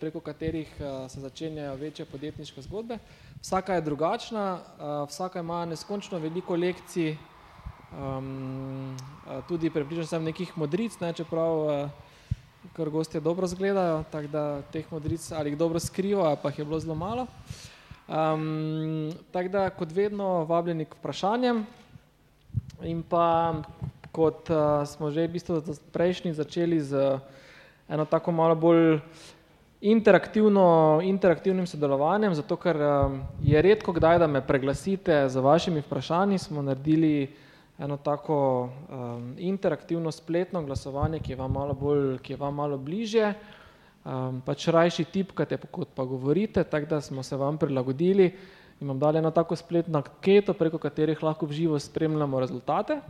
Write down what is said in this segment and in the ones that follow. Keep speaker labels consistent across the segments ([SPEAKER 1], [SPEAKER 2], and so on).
[SPEAKER 1] preko katerih se začenjajo večje podjetniške zgodbe. Vsaka je drugačna, vsaka ima neskončno veliko lekcij, tudi prepričan sem nekih modric, ne, čeprav kar gostje dobro izgledajo, tako da teh modric ali jih dobro skrivajo, pa jih je bilo zelo malo. tako da kot vedno vabljeni k vprašanjem in pa kot smo že v bistvu prejšnjič začeli z eno tako malo bolj interaktivno, interaktivnim sodelovanjem, zato ker je redkokdaj, da me preglasite z vašimi vprašanji, smo naredili eno tako interaktivno spletno glasovanje, ki je vam malo bolj, je vam malo bližje. pač rajši tipkate, kot pa govorite, tako da smo se vam prilagodili in vam dali eno tako spletno anketo, preko katerih lahko v živo spremljamo rezultate.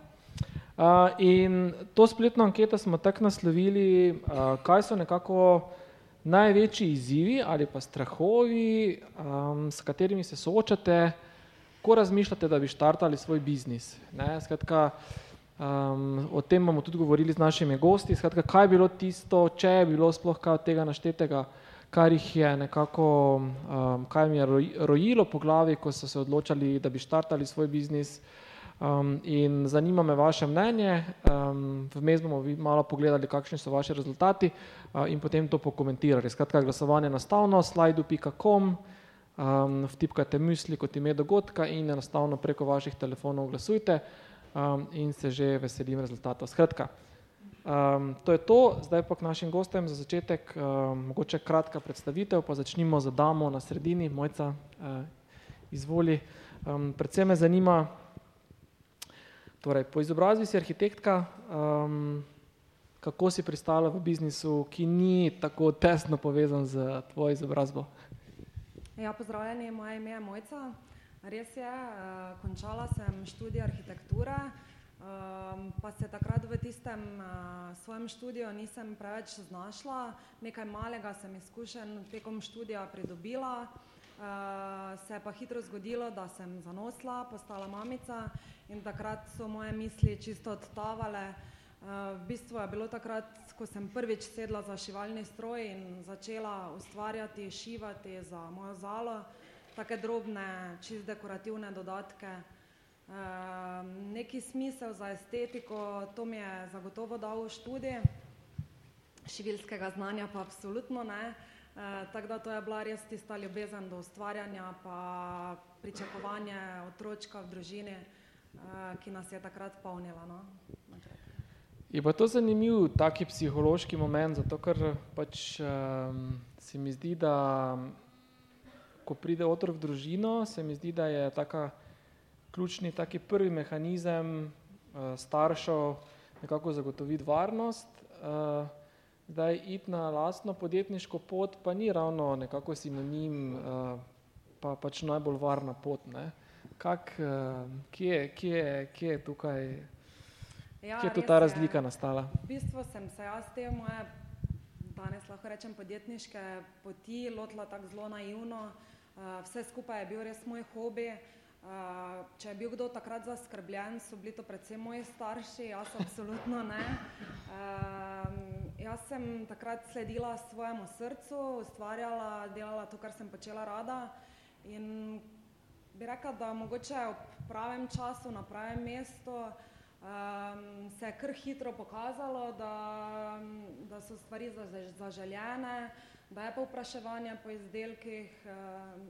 [SPEAKER 1] in to spletno anketo smo tako naslovili, kaj so nekako največji izzivi ali pa strahovi, s katerimi se soočate, ko razmišljate, da bi štartali svoj biznis, ne, skratka, o tem bomo tudi govorili z našimi gosti, skratka, kaj je bilo tisto, če je bilo sploh kaj od tega naštetega, kar jih je nekako, kaj jim je rojilo po glavi, ko so se odločali, da bi štartali svoj biznis. In zanima me vaše mnenje, vmes bomo malo pogledali, kakšni so vaši rezultati, in potem to pokomentirali, skratka glasovanje je enostavno, slido pika com, vtipkajte Musli kot ime dogodka in enostavno preko vaših telefonov glasujte, in se že veselim rezultatov, skratka, to je to, zdaj pa k našim gostom za začetek, mogoče kratka predstavitev, pa začnimo z damo na sredini, Mojca, izvoli. predvsem me zanima, torej po izobrazbi si arhitektka, kako si pristala v biznisu, ki ni tako tesno povezan s tvojo izobrazbo?
[SPEAKER 2] Ja, pozdravljeni, moje ime je Mojca. Res je, končala sem študij arhitekture, pa se takrat v tistem svojem študiju nisem preveč znašla, nekaj malega sem izkušenj tekom študija pridobila, se je pa hitro zgodilo, da sem zanosila, postala mamica in takrat so moje misli čisto odtavale. v bistvu je bilo takrat, ko sem prvič sedla za šivalni stroj in začela ustvarjati, šivati za mojo zalo, take drobne, čisto dekorativne dodatke. neki smisel za estetiko, to mi je zagotovo dal študij, šiviljskega znanja pa absolutno ne. Tako da to je bila res tista ljubezen do ustvarjanja pa pričakovanje otročka v družini, ki nas je takrat polnila, no.
[SPEAKER 1] Je pa to zanimiv tak psihološki moment, zato ker pač se mi zdi, da ko pride otrok v družino, se mi zdi, da je taka ključni taki prvi mehanizem staršev nekako zagotoviti varnost, zdaj iti na lastno podjetniško pot pa ni ravno nekako sinonim pa pač najbolj varna pot, ne. Kako, kje, kje, kje je tukaj, kje je tu ta razlika nastala?
[SPEAKER 2] V bistvu sem se jaz te moje, danes lahko rečem podjetniške poti lotila tako zelo naivno, vse skupaj je bil res moj hobi, če je bil kdo takrat zaskrbljen, so bili to predvsem moji starši, jaz absolutno ne. jaz sem takrat sledila svojemu srcu, ustvarjala, delala to, kar sem počela rada, in bi rekla, da mogoče ob pravem času na pravem mestu, se je kar hitro pokazalo, da, da so stvari zaželene, da je povpraševanje po izdelkih,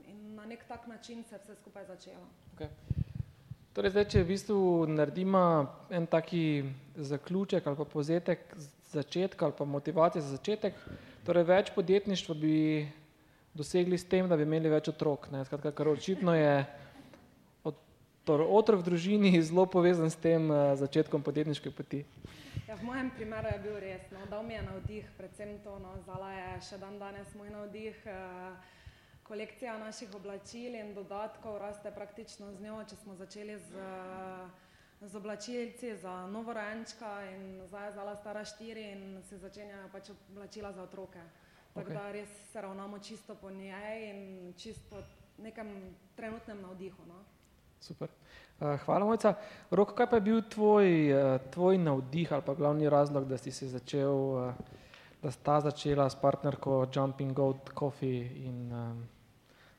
[SPEAKER 2] in na neki tak način se je vse skupaj začelo.
[SPEAKER 1] Okej. Torej zdaj, če v bistvu narediva en tak zaključek ali pa povzetek začetka ali pa motivacije za začetek, torej več podjetništva bi dosegli s tem, da bi imeli več otrok, ne, skratka, ker očitno je otrok v družini zelo povezan s tem začetkom podjetniške poti.
[SPEAKER 2] Ja, v mojem primeru je bil res, no, dal mi je navdih, predvsem to, no, Zala je še dandanes moj navdih, kolekcija naših oblačil in dodatkov raste praktično z njo, če smo začeli z z oblačilci za novorojenčka in zdaj je Zala stara štiri in se začenjajo pač oblačila za otroke. Tako da res se ravnamo čisto po njej in čisto po nekem trenutnem navdihu, no.
[SPEAKER 1] Super. hvala, Mojca. Rok, kaj pa je bil tvoj, tvoj navdih ali pa glavni razlog, da si se začel da sta začela s partnerko Jumping Goat Coffee in um,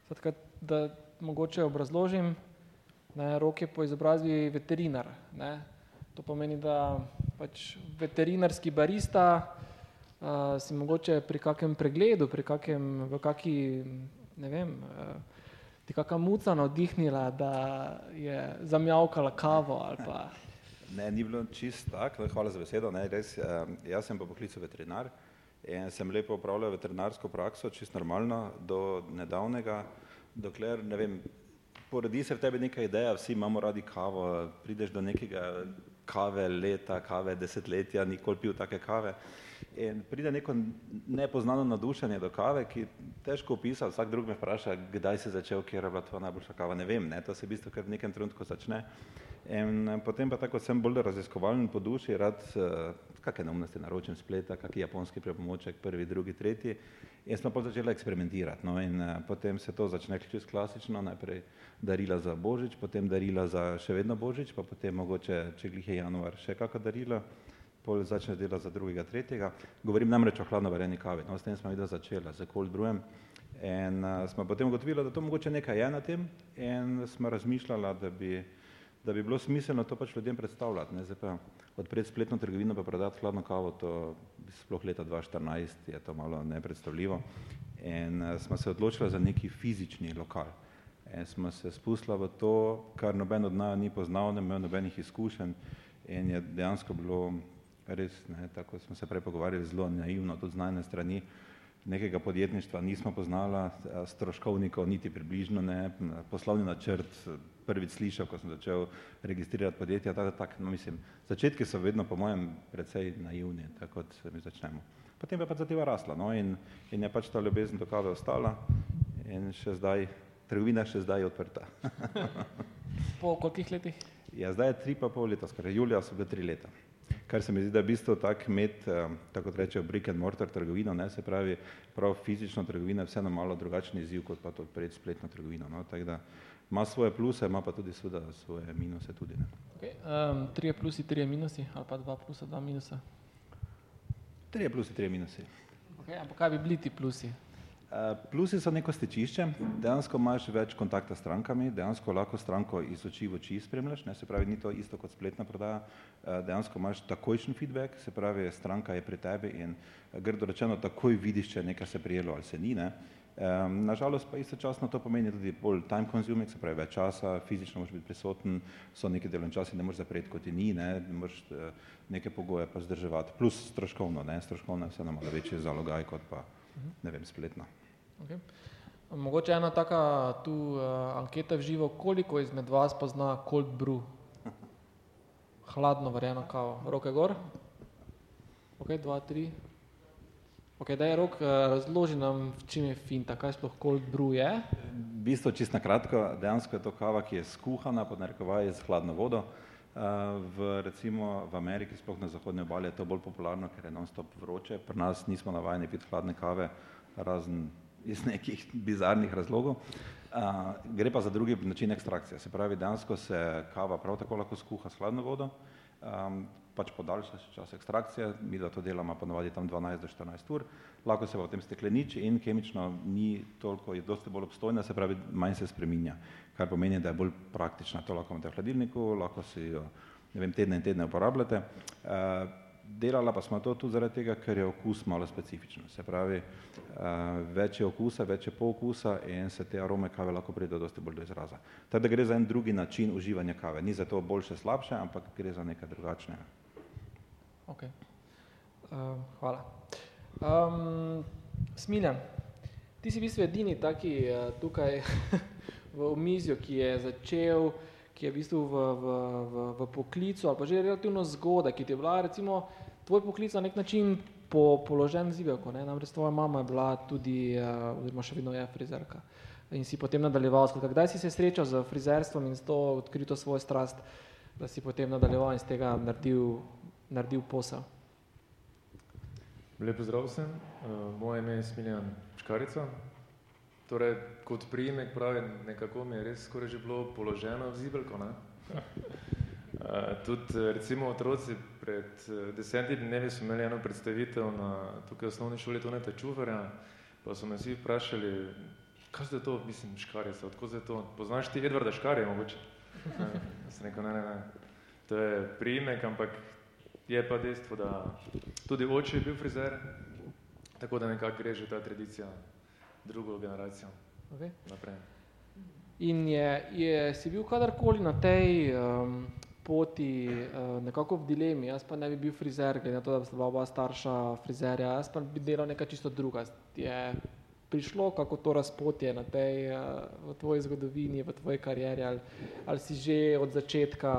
[SPEAKER 1] zatka, da mogoče obrazložim, ne, rok je po izobrazbi veterinar, ne. To pomeni, da pač veterinarski barista uh, si mogoče pri kakem pregledu, pri kakem, v kaki, ne vem, uh, ti kakšna muca navdihnila, da je zamjavkala kavo ali pa.
[SPEAKER 3] Ne, ni bilo čist tako, hvala za besedo, ne, res, jaz sem pa poklical veterinar in sem lepo upravljal veterinarsko prakso, čist normalno, do nedavnega, dokler, ne vem, porodi se v tebi neka ideja, vsi imamo radi kavo, prideš do nekega kave leta, kave desetletja, nikoli pil take kave in pride neko nepoznano nadušenje do kave, ki težko opisa, vsak drug me vpraša, kdaj si začel, kjer je bila tvoja najboljša kava, ne vem, ne, to se v bistvu kar v nekem trenutku začne. In eh, potem pa tako sem bolj raziskovalen po duši, rad uh, kakšne neumnosti naročim spleta, kakšen japonski prepomoček, prvi, drugi, tretji. In smo pa začeli eksperimentirati. No, in uh, potem se to začne čisto klasično, najprej darila za božič, potem darila za še vedno božič, pa potem mogoče, če glih je januar, še kakšna darila pol začne delati za drugega, tretjega. Govorim namreč o hladno vareni kavi, no, s tem smo videli začela, z cold brewem. In uh, smo potem ugotovili, da to mogoče nekaj je na tem in smo razmišljali, da bi, da bi bilo smiselno to pač ljudem predstavljati. Ne? Zdaj pa odpreti spletno trgovino pa prodati hladno kavo, to sploh leta 2014 je to malo nepredstavljivo. In uh, smo se odločili za neki fizični lokal. In smo se spustili v to, kar noben od nas ni poznal, ne imel nobenih izkušenj in je dejansko bilo res, ne, tako smo se prej pogovarjali, zelo naivno, tudi znane strani nekega podjetništva nismo poznala, stroškovnikov niti približno ne, poslovni načrt prvič slišal, ko sem začel registrirati podjetja, tako, tak, no mislim, začetki so vedno po mojem precej naivni, tako kot mi začnemo. Potem je pa zadeva rasla, no, in, in je pač ta ljubezen do kave ostala in še zdaj, trgovina še zdaj je odprta.
[SPEAKER 1] po kolikih letih?
[SPEAKER 3] Ja, zdaj je tri pa pol leta, skoraj julija so bile tri leta kar se mi zdi, da je bistvo tak imeti, eh, tako kot rečejo, brick and mortar trgovino, ne, se pravi, prav fizično trgovino je vseeno malo drugačen izziv, kot pa to pred spletno trgovino, no, tako da ima svoje pluse, ima pa tudi seveda svoje minuse tudi, ne.
[SPEAKER 1] Okay, um, trije plusi, trije minusi, ali pa dva plusa, dva minusa?
[SPEAKER 3] Trije plusi, trije minusi.
[SPEAKER 1] Okay, ampak kaj bi bili ti plusi?
[SPEAKER 3] Eh, plusi so neko stečišče, dejansko imaš več kontakta s strankami, dejansko lahko stranko iz oči v oči spremljaš, ne, se pravi, ni to isto kot spletna prodaja, eh, dejansko imaš takojšen feedback, se pravi, stranka je pri tebi in eh, grdo rečeno takoj vidiš, če nekaj se prijelo ali se ni. Ne. Um, nažalost pa istočasno to pomeni tudi bolj time consuming, se pravi več časa, fizično moraš biti prisoten, so neki delovni časi, ne moreš zapreti, kot ti ni, ne, moraš uh, neke pogoje pa zdrževati, plus stroškovno, ne, stroškovno je vseeno malo večji zalogaj kot pa, ne vem, spletno.
[SPEAKER 1] Okay. Mogoče ena taka tu uh, anketa v živo, koliko izmed vas pozna cold brew? Hladno varjeno kavo. Roke gor? Ok, dva, tri. Ok, da je rok, uh, razloži nam, v čem je finta, kaj sploh cold brew je?
[SPEAKER 3] V bistvu čisto kratko, dejansko je to kava, ki je skuhana, pod narekovaj z hladno vodo. Uh, v, recimo v Ameriki, sploh na zahodni obali, je to bolj popularno, ker je non-stop vroče. Pri nas nismo navajeni piti hladne kave, razen iz nekih bizarnih razlogov. Uh, gre pa za drugi način ekstrakcije, se pravi, dejansko se kava prav tako lahko skuha s hladno vodo, um, pač podaljša se čas ekstrakcije, mi da to delamo ponovadi tam 12 do 14 ur, lahko se potem stekleniči in kemično ni toliko, je dosti bolj obstojna, se pravi, manj se spreminja, kar pomeni, da je bolj praktična, to lahko imate v hladilniku, lahko si jo, ne vem, tedne in tedne uporabljate. Uh, delala pa smo to tudi zaradi tega, ker je okus malo specifičen. Se pravi, uh, več je okusa, več je pookusa in se te arome kave lahko pride dosti bolj do izraza. Tako da gre za en drugi način uživanja kave. Ni za to boljše, slabše, ampak gre za nekaj drugačnega.
[SPEAKER 1] Ok. Uh, hvala. Um, Smiljan, ti si v bistvu edini taki uh, tukaj v omizju, ki je začel ki je v bistvu v, v, v, v poklicu ali pa že relativno zgodaj, ki ti je bila recimo tvoj poklic na nek način po, položen zivevko, ne? namreč tvoja mama je bila tudi, uh, oziroma še vedno je frizerka in si potem nadaljeval, skratka, kdaj si se srečal z frizerstvom in z to odkrito svojo strast, da si potem nadaljeval in z tega naredil, naredil posel?
[SPEAKER 4] Lep pozdrav vsem, uh, moje ime je Smiljan Škarica, Torej, kot prijemek pravi, nekako mi je res skoraj že bilo položeno v zibelko. Ne? tudi recimo otroci pred desetimi dnevi so imeli eno predstavitev na tukaj osnovni šoli Toneta Čufarja, pa so me vsi vprašali, kaj zdaj to, mislim, Škarjica, odkud zdaj to, poznaš ti Edvarda Škarje mogoče? Sem rekel, ne, ne, ne, to je priimek, ampak je pa dejstvo, da tudi oče je bil frizer, tako da nekako gre že ta tradicija drugo generacijo okay. naprej.
[SPEAKER 1] In je, je, si bil kadarkoli na tej um, poti uh, nekako v dilemi, jaz pa ne bi bil frizer, glede na to, da sta oba starša frizerja, jaz pa bi delal nekaj čisto druga. Je prišlo kako to razpotje na tej, uh, v tvoji zgodovini, v tvoji karieri, ali, ali si že od začetka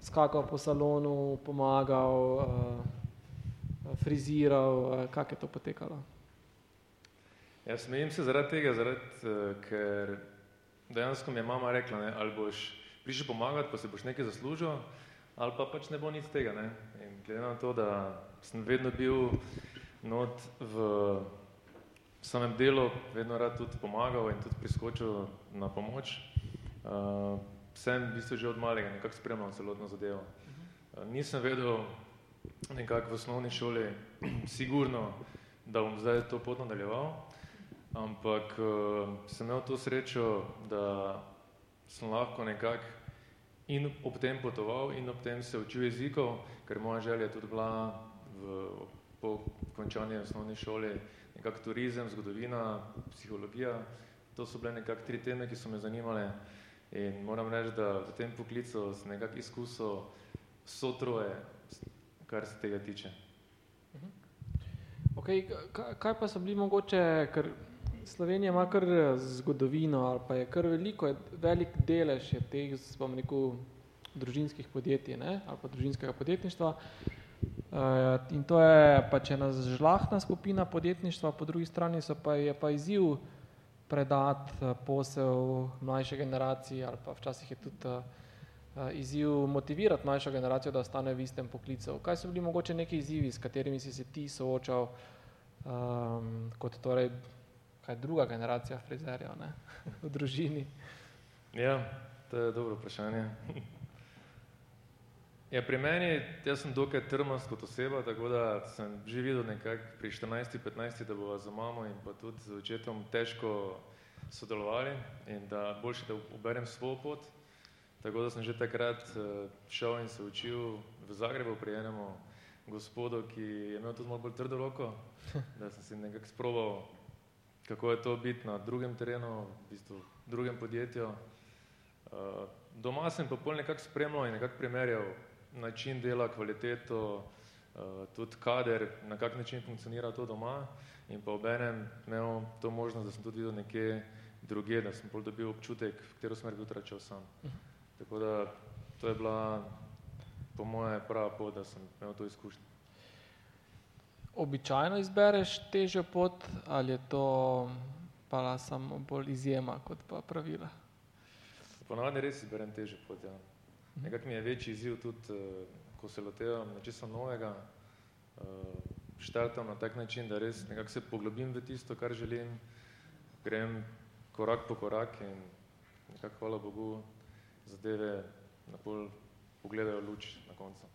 [SPEAKER 1] skakal po salonu, pomagal, uh, friziral, uh, kako je to potekalo?
[SPEAKER 4] Ja, smejim se zaradi tega, zaradi, uh, ker dejansko mi je mama rekla, ne, ali boš prišel pomagati, pa se boš nekaj zaslužil, ali pa pač ne bo nič tega. Ne. In glede na to, da sem vedno bil not v samem delu, vedno rad tudi pomagal in tudi priskočil na pomoč, uh, sem v bistvu že od malega nekako spremljal celotno zadevo. Uh, nisem vedel nekako v osnovni šoli sigurno, da bom zdaj to pot nadaljeval, ampak uh, sem imel to srečo, da sem lahko nekako in ob tem potoval in ob tem se učil jezikov, ker moja želja tudi bila v, po končanju osnovne šole nekako turizem, zgodovina, psihologija. To so bile nekako tri teme, ki so me zanimale in moram reči, da v tem poklicu sem nekako izkusil so troje, kar se tega tiče.
[SPEAKER 1] Mhm. Okay, kaj pa so bili mogoče, ker Slovenija ima kar zgodovino ali pa je kar veliko, je velik delež je teh, bom rekel, družinskih podjetij ne? ali pa družinskega podjetništva. Uh, in to je pač ena žlahna skupina podjetništva, po drugi strani so pa, je pa izziv predati uh, posel mlajše generacije ali pa včasih je tudi uh, izziv motivirati mlajšo generacijo, da ostane v istem poklicu. Kaj so bili mogoče neki izzivi, s katerimi si se ti soočal um, kot torej kaj druga generacija frizerjev ne? v družini?
[SPEAKER 4] Ja, to je dobro vprašanje. Ja, pri meni, jaz sem dokaj trmast kot oseba, tako da sem že videl nekako pri 14-15, da bova za mamo in pa tudi z očetom težko sodelovali in da boljše, da uberem svojo pot. Tako da sem že takrat eh, šel in se učil v Zagrebu pri enemu gospodu, ki je imel tudi malo bolj trdo roko, da sem si nekako sprobal kako je to biti na drugem terenu, v bistvu drugem podjetju. Uh, doma sem pa pol nekako spremljal in nekako primerjal način dela, kvaliteto, uh, tudi kader, na kak način funkcionira to doma in pa obenem imel to možnost, da sem tudi videl nekje druge, da sem pol dobil občutek, v katero smer bi utračal sam. Tako da to je bila po moje prava pot, da sem imel to izkušnjo
[SPEAKER 1] običajno izbereš težjo pot ali je to pa samo bolj izjema kot pa pravila?
[SPEAKER 4] Ponavadi res izberem težjo pot, ja. Nekako mi je večji izziv tudi, eh, ko se lotevam nečesa novega, eh, štartam na tak način, da res nekako se poglobim v tisto, kar želim, grem korak po korak in nekako hvala Bogu zadeve na pol pogledajo luč na koncu.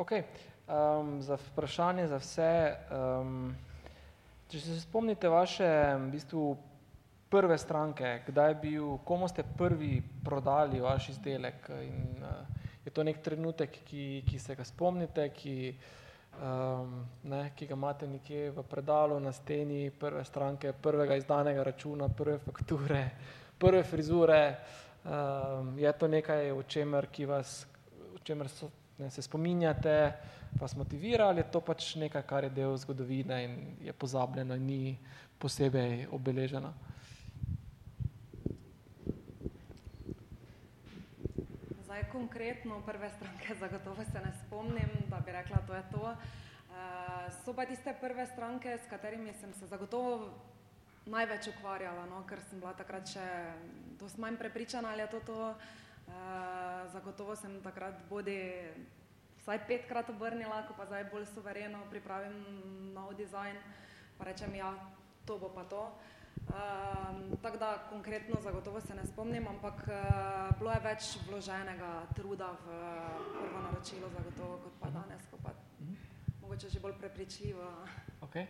[SPEAKER 1] Ok, um, za vprašanje za vse. Um, če se spomnite vaše v bistvu, prve stranke, kdaj je bil, komu ste prvi prodali vaš izdelek in uh, je to nek trenutek, ki, ki se ga spomnite, ki, um, ne, ki ga imate nekje v predalu na steni, prve stranke, prvega izdanega računa, prve fakture, prve frizure. Um, je to nekaj, o čemer, ki vas, o čemer so, ne, se spominjate, vas motivira ali je to pač nekaj, kar je del zgodovine in je pozabljeno in ni posebej obeleženo?
[SPEAKER 2] Zdaj konkretno prve stranke zagotovo se ne spomnim, da bi rekla, to je to. Uh, so pa tiste prve stranke, s katerimi sem se zagotovo največ ukvarjala, no, ker sem bila takrat še dosti manj prepričana, ali je to to. Uh, Eh, zagotovo sem takrat bodi vsaj petkrat obrnila, ko pa zdaj bolj suvereno pripravim nov dizajn, pa rečem, ja, to bo pa to. Um, tako da konkretno zagotovo se ne spomnim, ampak uh, bilo je več vloženega truda v prvo naročilo zagotovo, kot pa danes, ko pa mhm. mogoče že bolj prepričljivo.
[SPEAKER 1] Okay.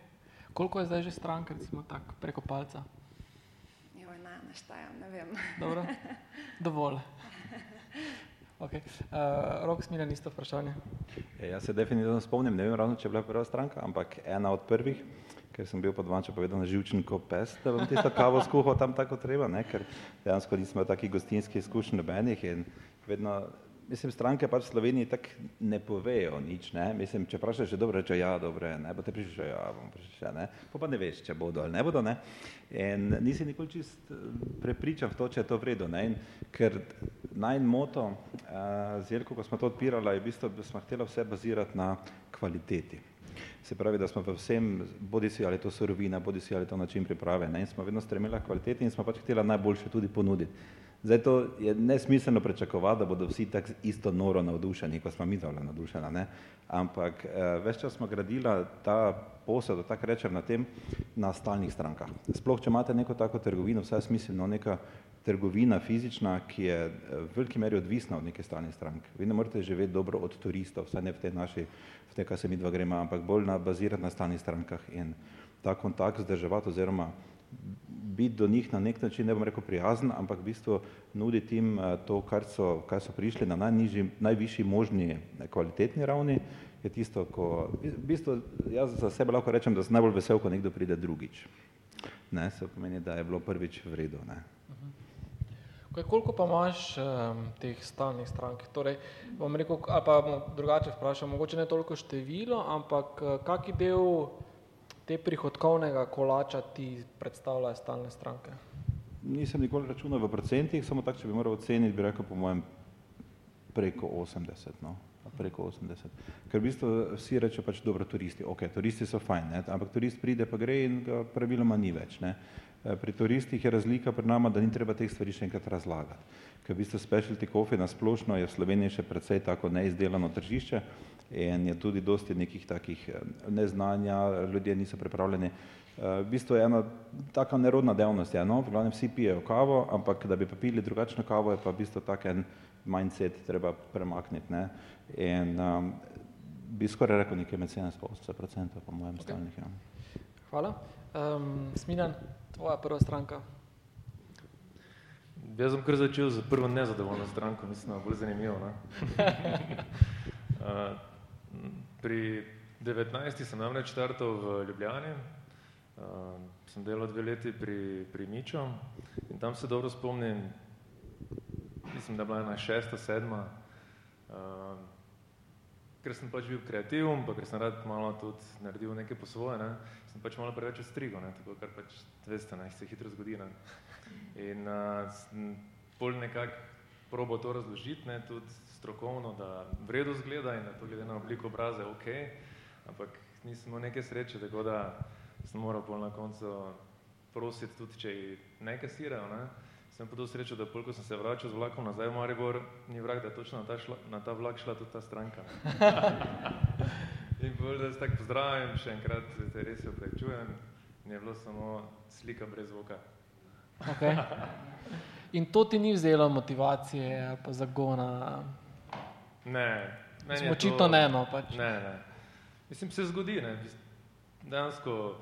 [SPEAKER 1] Koliko je zdaj že strank, recimo tak, preko palca?
[SPEAKER 2] Joj, ne, štajem, ne vem.
[SPEAKER 1] Dobro, dovolj. Okay. Uh, Rok smilja isto vprašanje.
[SPEAKER 3] Ja, jaz se definitivno spomnim, ne vem ravno, če je bila prva stranka, ampak ena od prvih ker sem bil podvanče povedal na živčen kot pes, da bom tisto kavo skuhal tam tako treba, ne? ker dejansko nismo takih gostinskih izkušenj nobenih in vedno, mislim, stranke pač v Sloveniji tako ne povejo nič, ne, mislim, če vprašaš, že dobro reče, ja, dobro je, ne, bo te prišel, ja, bom prišel, ne, pa pa ne veš, če bodo ali ne bodo, ne, in nisi nikoli čist eh, prepričan v to, če je to vredo, ne, in ker najn moto uh, z Jelko, ko smo to odpirali, je v bistvu, da smo hteli vse bazirati na kvaliteti. Se pravi, da smo v vsem, bodi si ali to surovina, bodi si ali to način priprave, ne, in smo vedno stremeli kvaliteti in smo pač hteli najboljše tudi ponuditi. Zdaj to je nesmiselno pričakovati, da bodo vsi tako isto noro navdušeni, kot smo mi zdaj navdušeni, ne, ampak eh, več čas smo gradila ta posel, da tako rečem, na tem, na stalnih strankah. Sploh, če imate neko tako trgovino, vsaj smiselno neka trgovina fizična, ki je eh, v veliki meri odvisna od neke stalne stranke. Vi ne morete živeti dobro od turistov, vsaj ne v tej naši, v tej, kar se mi dva gremo, ampak bolj na, bazirati na stalnih strankah in ta kontakt zdrževati oziroma biti do njih na nek način, ne bom rekel prijazen, ampak v bistvu nuditi jim eh, to, kar so, kar so prišli na najnižji, najvišji možni eh, kvalitetni ravni, je tisto, ko, v bistvu jaz za sebe lahko rečem, da sem najbolj vesel, ko nekdo pride drugič. Ne, se pomeni, da je bilo prvič v redu. Ne.
[SPEAKER 1] Kaj, koliko pa imaš um, teh stalnih strank? Torej, bom rekel, ali pa bom drugače vprašal, mogoče ne toliko število, ampak uh, kaki del te prihodkovnega kolača ti predstavljajo stalne stranke?
[SPEAKER 3] Nisem nikoli računal v procentih, samo tako, če bi moral oceniti, bi rekel po mojem preko 80, no, preko 80. Ker v bistvu vsi rečejo pač dobro turisti, ok, turisti so fajn, ne? ampak turist pride pa gre in ga praviloma ni več, ne. Eh, pri turistih je razlika pred nama, da ni treba teh stvari še enkrat razlagati. Ker v bistvu specialty coffee na splošno je v Sloveniji še precej tako neizdelano tržišče in je tudi dosti nekih takih eh, neznanja, ljudje niso pripravljeni. Eh, v bistvu je ena taka nerodna dejavnost, ja, no, v glavnem vsi pijejo kavo, ampak da bi pa pili drugačno kavo, je pa v bistvu tak en mindset treba premakniti, ne. In um, bi skoraj rekel nekaj med 70-80% po mojem okay. stalnih, ja.
[SPEAKER 1] Hvala. Um, Smilan, tvoja prva stranka?
[SPEAKER 4] Jaz sem kar začel z prvo nezadovoljno stranko, mislim, da je bolj zanimivo. Uh, pri 19. sem namreč štartal v Ljubljani, uh, sem delal dve leti pri, pri Mičo in tam se dobro spomnim, mislim, da je bila ena šesta, sedma, uh, ker sem pač bil kreativen, pa ker sem rad malo tudi naredil nekaj po svoje, ne, sem pač malo preveč strigo, ne, tako kar pač veste, ne, se hitro zgodi. Ne. In uh, sem pol nekako probo to razložiti, ne, tudi strokovno, da vredo zgleda in da to glede na obliko obraza je ok, ampak nisem imel neke sreče, tako da sem moral pol na koncu prositi tudi, če ne kasirajo, ne, sem pa to srečo, da pol, ko sem se vračal z vlakom nazaj v Maribor, ni vrag, da je točno na ta, šla, na ta vlak šla tudi ta stranka. in pol, da se tako pozdravim, še enkrat se res oprečujem, ni bilo samo slika brez zvoka.
[SPEAKER 1] okay. In to ti ni vzelo motivacije ali pa zagona?
[SPEAKER 4] Ne.
[SPEAKER 1] Smo očitno ne, no pač.
[SPEAKER 4] Ne, ne. Mislim, se zgodi, ne. Dejansko,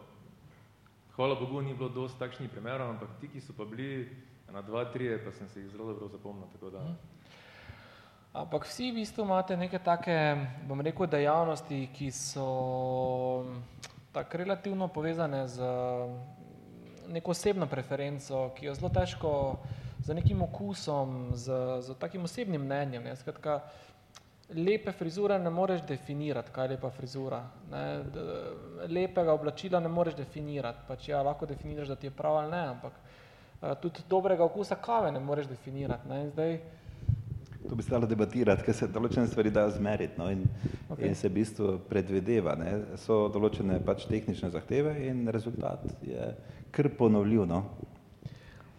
[SPEAKER 4] hvala Bogu, ni bilo dosti takšnih primerov, ampak ti, ki so pa bili, na dva, tri, pa sem si jih zelo dobro zapomnil. Mhm.
[SPEAKER 1] Ampak vsi v bistvu imate neke take, bom rekel, dejavnosti, ki so tako relativno povezane z neko osebno preferenco, ki jo zelo težko z nekim okusom, z, z takim osebnim mnenjem. Ne? Skratka, lepe frizure ne moreš definirati, kaj je lepa frizura. Ne? Lepega oblačila ne moreš definirati. Pač ja, lahko definiraš, da ti je prav ali ne, ampak Eh, tudi dobrega okusa kave ne moreš definirati. Ne? Zdaj,
[SPEAKER 3] To bi stalo debatirati, ker se določene stvari da zmeriti no? in, okay. in se v bistvu predvedeva. Ne? So določene pač tehnične zahteve in rezultat je kar ponovljiv. No?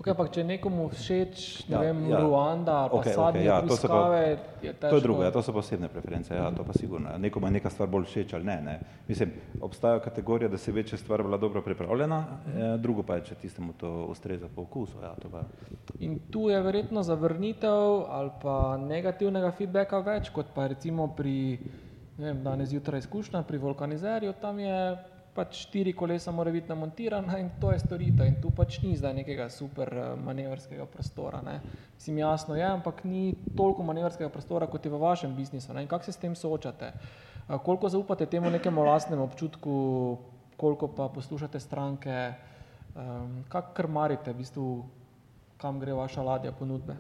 [SPEAKER 1] Okay, ampak če nekomu všeč, ne
[SPEAKER 3] Ja,
[SPEAKER 1] vem,
[SPEAKER 3] ja.
[SPEAKER 1] Ruanda ali
[SPEAKER 3] okej,
[SPEAKER 1] sadne
[SPEAKER 3] ja, to so pa-
[SPEAKER 1] je težko.
[SPEAKER 3] To je drugo, ja, to so posebne preference, ja, to pa sigurno. Nekomu je neka stvar bolj všeč ali ne. ne. Mislim, obstaja kategorija, da se ve, če stvar bila dobro pripravljena, eh, drugo pa je, če tistemu to ustreza po okusu. Ja, to pa,
[SPEAKER 1] In tu je verjetno zavrnitev ali pa negativnega feedbacka več, kot pa recimo pri, ne vem, danes zjutraj izkušnja pri vulkanizerju, tam je pač štiri kolesa mora biti namontirana in to je storitev in tu pač ni zdaj nekega super eh, manevrskega prostora. Ne. Mislim, jasno je, ampak ni toliko manevrskega prostora, kot je v vašem biznisu. Ne. In kako se s tem soočate? Eh, Koliko zaupate temu nekemu lastnemu občutku, koliko pa poslušate stranke, um, kako krmarite v bistvu kam gre vaša ladja ponudbe.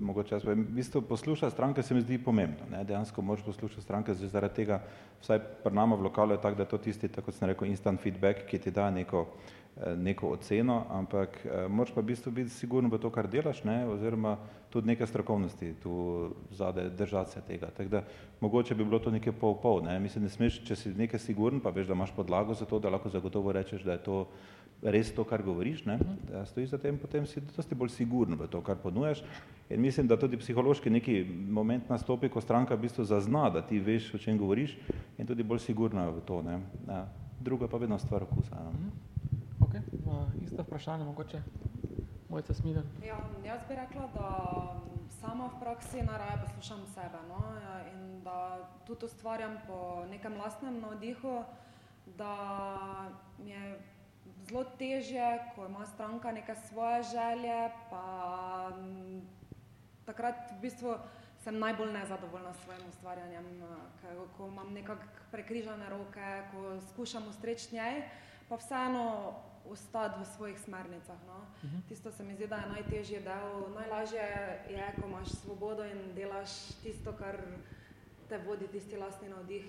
[SPEAKER 3] Če mogoče jaz povem, v bistvu poslušati stranke se mi zdi pomembno. Ne. Dejansko moraš poslušati stranke zaradi tega, vsaj pri nama v lokalu je tako, da je to tisti, tako kot sem rekel, instant feedback, ki ti da neko, eh, neko oceno, ampak eh, moraš pa v bistvu biti siguren v to, kar delaš, ne, oziroma tudi neke strokovnosti tu zadaj držati se tega. Tako da mogoče bi bilo to nekaj pol-pol. Ne. Mislim, ne smeš, če si nekaj siguren, pa veš, da imaš podlago za to, da lahko zagotovo rečeš, da je to res to, kar govoriš, ne, da stojiš za tem, potem si dosti bolj siguren v to, kar ponujaš. In mislim, da tudi psihološki neki moment nastopi, ko stranka v bistvu zazna, da ti veš, o čem govoriš in tudi bolj sigurna v to. Ne. Ja. Drugo je pa vedno stvar okusa. No.
[SPEAKER 1] Okay. Uh, isto vprašanje, mogoče Mojca Smiden.
[SPEAKER 2] Ja, jaz bi rekla, da sama v praksi najraje poslušam sebe no? in da tudi ustvarjam po nekem lastnem navdihu, da mi je zelo težje, ko ima stranka neke svoje želje, pa m, takrat v bistvu sem najbolj nezadovoljna s svojim ustvarjanjem, ker, ko imam nekako prekrižane roke, ko skušam ustreči njej, pa vseeno ostati v svojih smernicah. No. Uh -huh. Tisto se mi zdi, da je najtežji del. Najlažje je, ko imaš svobodo in delaš tisto, kar te vodi tisti lastni navdih.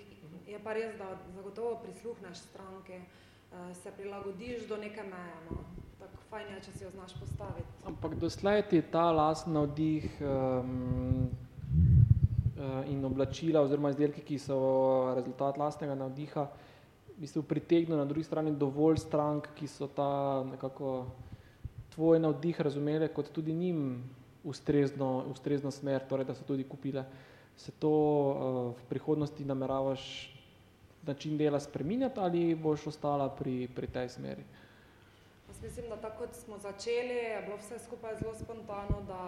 [SPEAKER 2] Je pa res, da zagotovo prisluhneš stranki, eh, se prilagodiš do neke meje. No. Tako fajn je, če si jo znaš postaviti.
[SPEAKER 1] Ampak doslej ti ta lastni navdih um, in oblačila oziroma izdelki, ki so rezultat lastnega navdiha, v bistvu pritegnil na drugi strani dovolj strank, ki so ta nekako tvoj navdih razumele kot tudi njim ustrezno, ustrezno smer, torej da so tudi kupile. Se to uh, v prihodnosti nameravaš način dela spreminjati ali boš ostala pri, pri tej smeri?
[SPEAKER 2] Jaz mislim, da tako kot smo začeli, je bilo vse skupaj zelo spontano, da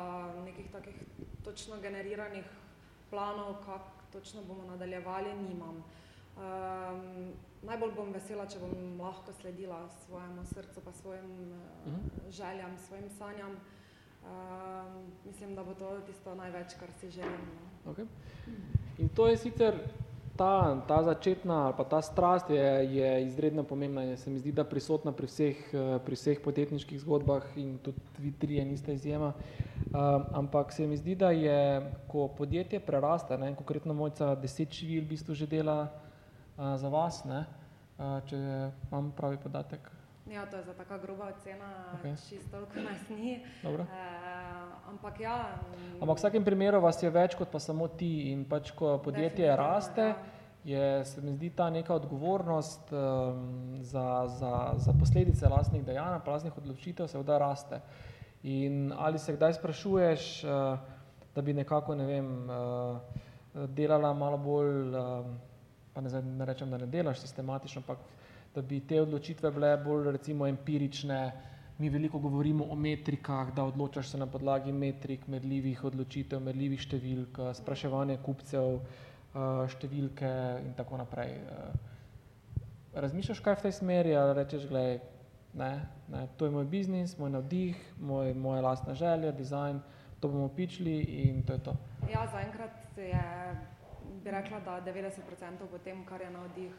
[SPEAKER 2] nekih takih točno generiranih planov, kako točno bomo nadaljevali, nimam. Um, najbolj bom vesela, če bom lahko sledila svojemu srcu, pa svojim uh,
[SPEAKER 1] Mhm.
[SPEAKER 2] željam, svojim sanjam. Um, mislim, da bo to tisto največ, kar si želim. No.
[SPEAKER 1] Okay. In to je sicer ta, ta začetna ali pa ta strast je, je izredno pomembna in se mi zdi, da prisotna pri vseh, eh, pri vseh podjetniških zgodbah in tudi vi trije niste izjema. Um, ampak se mi zdi, da je, ko podjetje preraste, ne, konkretno mojca deset živil v bistvu že dela uh, za vas, ne, uh, če imam pravi podatek.
[SPEAKER 2] Ja, to je za taka groba ocena, okay. čisto toliko nas ni.
[SPEAKER 1] Dobro.
[SPEAKER 2] Uh, ampak ja. mm,
[SPEAKER 1] Ampak v vsakem primeru vas je več kot pa samo ti in pač ko podjetje raste,
[SPEAKER 2] ja.
[SPEAKER 1] je, se mi zdi ta neka odgovornost um, za, za, za posledice lastnih dejanj, pa lastnih odločitev seveda raste. In ali se kdaj sprašuješ, uh, da bi nekako, ne vem, uh, delala malo bolj, um, pa ne, zdaj ne rečem, da ne delaš sistematično, ampak da bi te odločitve bile bolj recimo empirične, mi veliko govorimo o metrikah, da odločaš se na podlagi metrik, merljivih odločitev, merljivih številk, eh, spraševanje kupcev, eh, številke in tako naprej. Eh, Razmišljaš kaj v tej smeri ali rečeš, gledaj, ne, ne, to je moj biznis, moj navdih, moj, moja lastna želja, dizajn, to bomo pičili in to je to.
[SPEAKER 2] Ja, zaenkrat je, bi rekla, da 90% po tem, kar je navdih.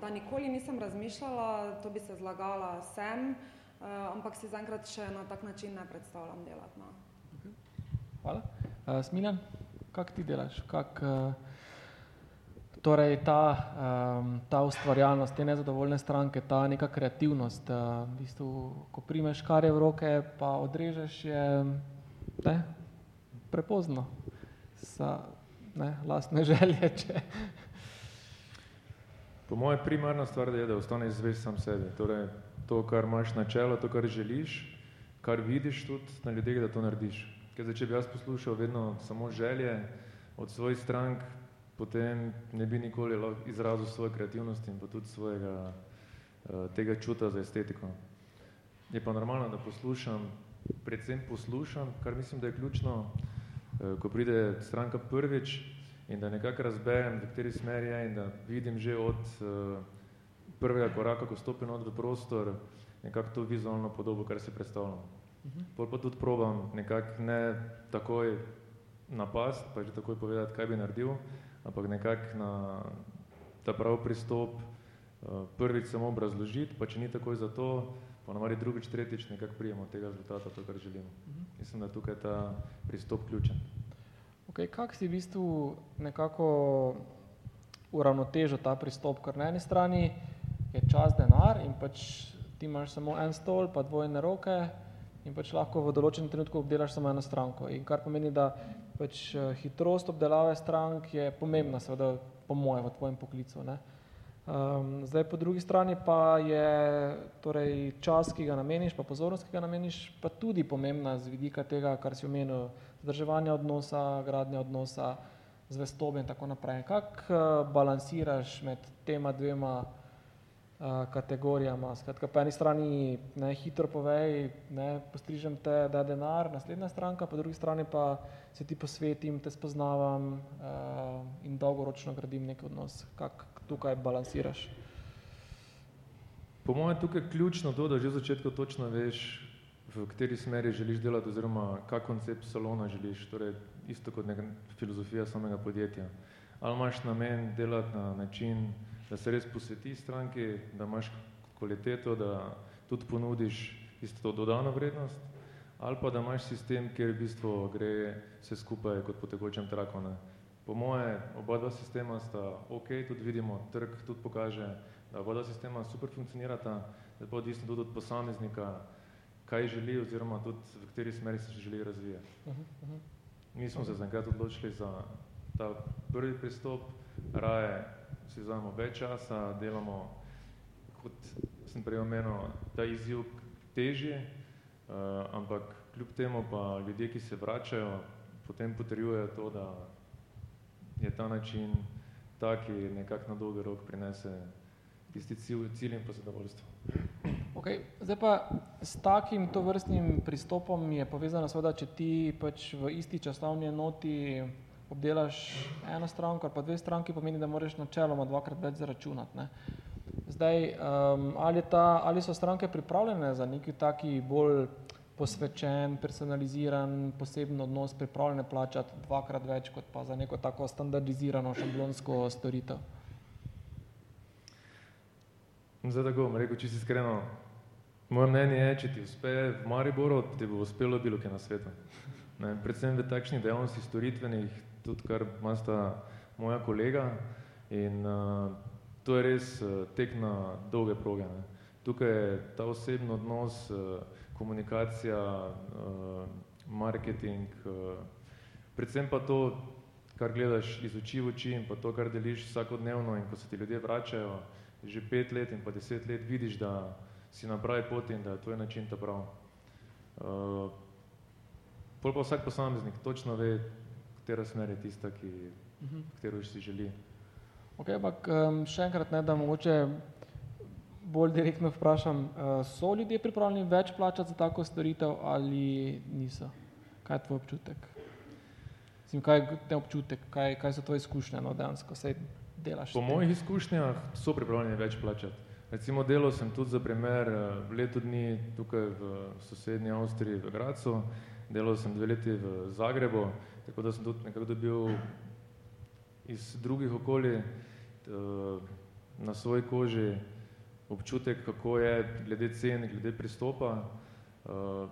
[SPEAKER 2] Da nikoli nisem razmišljala, to bi se zlagala sem, ampak si zaenkrat še na tak način ne predstavljam delati. No.
[SPEAKER 1] Hvala. Uh, Smiljan, kak ti delaš? Kak, uh, torej ta, um, ta ustvarjalnost, te nezadovoljne stranke, ta neka kreativnost, uh, v bistvu, ko primeš kare v roke, pa odrežeš, je ne, prepozno za ne, lastne želje. Če,
[SPEAKER 4] Po mojem primarna stvar je, da ostaneš zvest sam sebi. Torej, to, kar imaš na čelo, to, kar želiš, kar vidiš tudi na ljudeh, da to narediš. Ker zdaj, če bi jaz poslušal vedno samo želje od svojih strank, potem ne bi nikoli izrazil svoje kreativnosti in pa tudi svojega uh, tega čuta za estetiko. Je pa normalno, da poslušam, predvsem poslušam, kar mislim, da je ključno, uh, ko pride stranka prvič in da nekako razberem, v kateri smer je in da vidim že od uh, prvega koraka, ko stopim od v prostor, nekako to vizualno podobo, kar si predstavljam. Uh -huh. Pol pa tudi probam nekako ne takoj napast, pa že takoj povedati, kaj bi naredil, ampak nekako na ta prav pristop uh, prvič samo obrazložiti, pa če ni takoj za to, ponovadi drugič, tretjič nekako prijemo tega rezultata, to, kar želimo. Uh -huh. Mislim, da tukaj je ta pristop ključen.
[SPEAKER 1] Okay, kako si v bistvu nekako uravnotežil ta pristop, ker na eni strani je čas denar in pač ti imaš samo en stol, pa dvojne roke in pač lahko v določenem trenutku obdelaš samo eno stranko. In kar pomeni, da pač eh, hitrost obdelave strank je pomembna, seveda po moje v tvojem poklicu. Ne? Um, zdaj po drugi strani pa je torej čas, ki ga nameniš, pa pozornost, ki ga nameniš, pa tudi pomembna z vidika tega, kar si omenil, zdrževanja odnosa, gradnja odnosa, zvestobe in tako naprej. Kako uh, balansiraš med tema dvema uh, kategorijama? Skratka, po eni strani ne hitro povej, ne postrižem te, da je denar, naslednja stranka, po drugi strani pa se ti posvetim, te spoznavam uh, in dolgoročno gradim nek odnos. Kako tukaj balansiraš?
[SPEAKER 4] Po mojem tukaj je ključno to, da že v začetku točno veš, v kateri smeri želiš delati oziroma kak koncept salona želiš, torej isto kot neka filozofija samega podjetja. Ali imaš namen delati na način, da se res posveti stranki, da imaš kvaliteto, da tudi ponudiš isto to dodano vrednost, ali pa da imaš sistem, kjer v bistvu gre vse skupaj kot po tekočem traku. Ne. Po moje, oba dva sistema sta ok, tudi vidimo, trg tudi pokaže, da oba dva sistema super funkcionirata, da pa odvisno tudi od posameznika, kaj želi oziroma tudi v kateri smeri se želi razvijati. Mi smo se zaenkrat odločili za ta prvi pristop, raje si vzamemo več časa, delamo, kot sem prej omenil, ta izziv težje, uh, ampak kljub temu pa ljudje, ki se vračajo, potem potrjujejo to, da je ta način tak, ki nekako na dolgi rok prinese tisti cilj, cilj in pa zadovoljstvo.
[SPEAKER 1] Okay. Zdaj pa s takim tovrstnim pristopom je povezano seveda, če ti pač v isti časovni enoti obdelaš eno stranko ali pa dve stranki, pomeni, da moraš načeloma dvakrat več zaračunati. Ne? Zdaj, um, ali, ta, ali so stranke pripravljene za neki taki bolj posvečen, personaliziran, poseben odnos, pripravljene plačati dvakrat več, kot pa za neko tako standardizirano šablonsko storitev.
[SPEAKER 4] Zdaj tako bom rekel, če si iskreno, moje mnenje je, če ti uspe v Mariboru, ti bo uspelo bilo kje na svetu. Ne, predvsem v takšnih dejavnosti storitvenih, tudi kar ima sta moja kolega in uh, to je res uh, tek na dolge proge. Ne. Tukaj je ta osebni odnos uh, komunikacija, uh, marketing, uh, predvsem pa to, kar gledaš iz oči v oči in pa to, kar deliš vsakodnevno in ko se ti ljudje vračajo, že pet let in pa deset let vidiš, da si na pravi poti in da je tvoj način ta prav. Uh, pol pa vsak posameznik točno ve, katera smer je tista, ki, uh -huh. katero si želi.
[SPEAKER 1] Ok, ampak um, še enkrat ne, da mogoče bolj direktno vprašam, uh, so ljudje pripravljeni več plačati za tako storitev ali niso? Kaj je tvoj občutek? Zim, kaj je te občutek, kaj, kaj so tvoje izkušnje, no, dejansko se delaš?
[SPEAKER 4] Po mojih izkušnjah so pripravljeni več plačati. Recimo delal sem tudi za primer leto dni tukaj v sosednji Avstriji v Gracu, delal sem dve leti v Zagrebu, tako da sem tudi nekako dobil iz drugih okolij na svoji koži občutek, kako je glede cen, glede pristopa. Uh,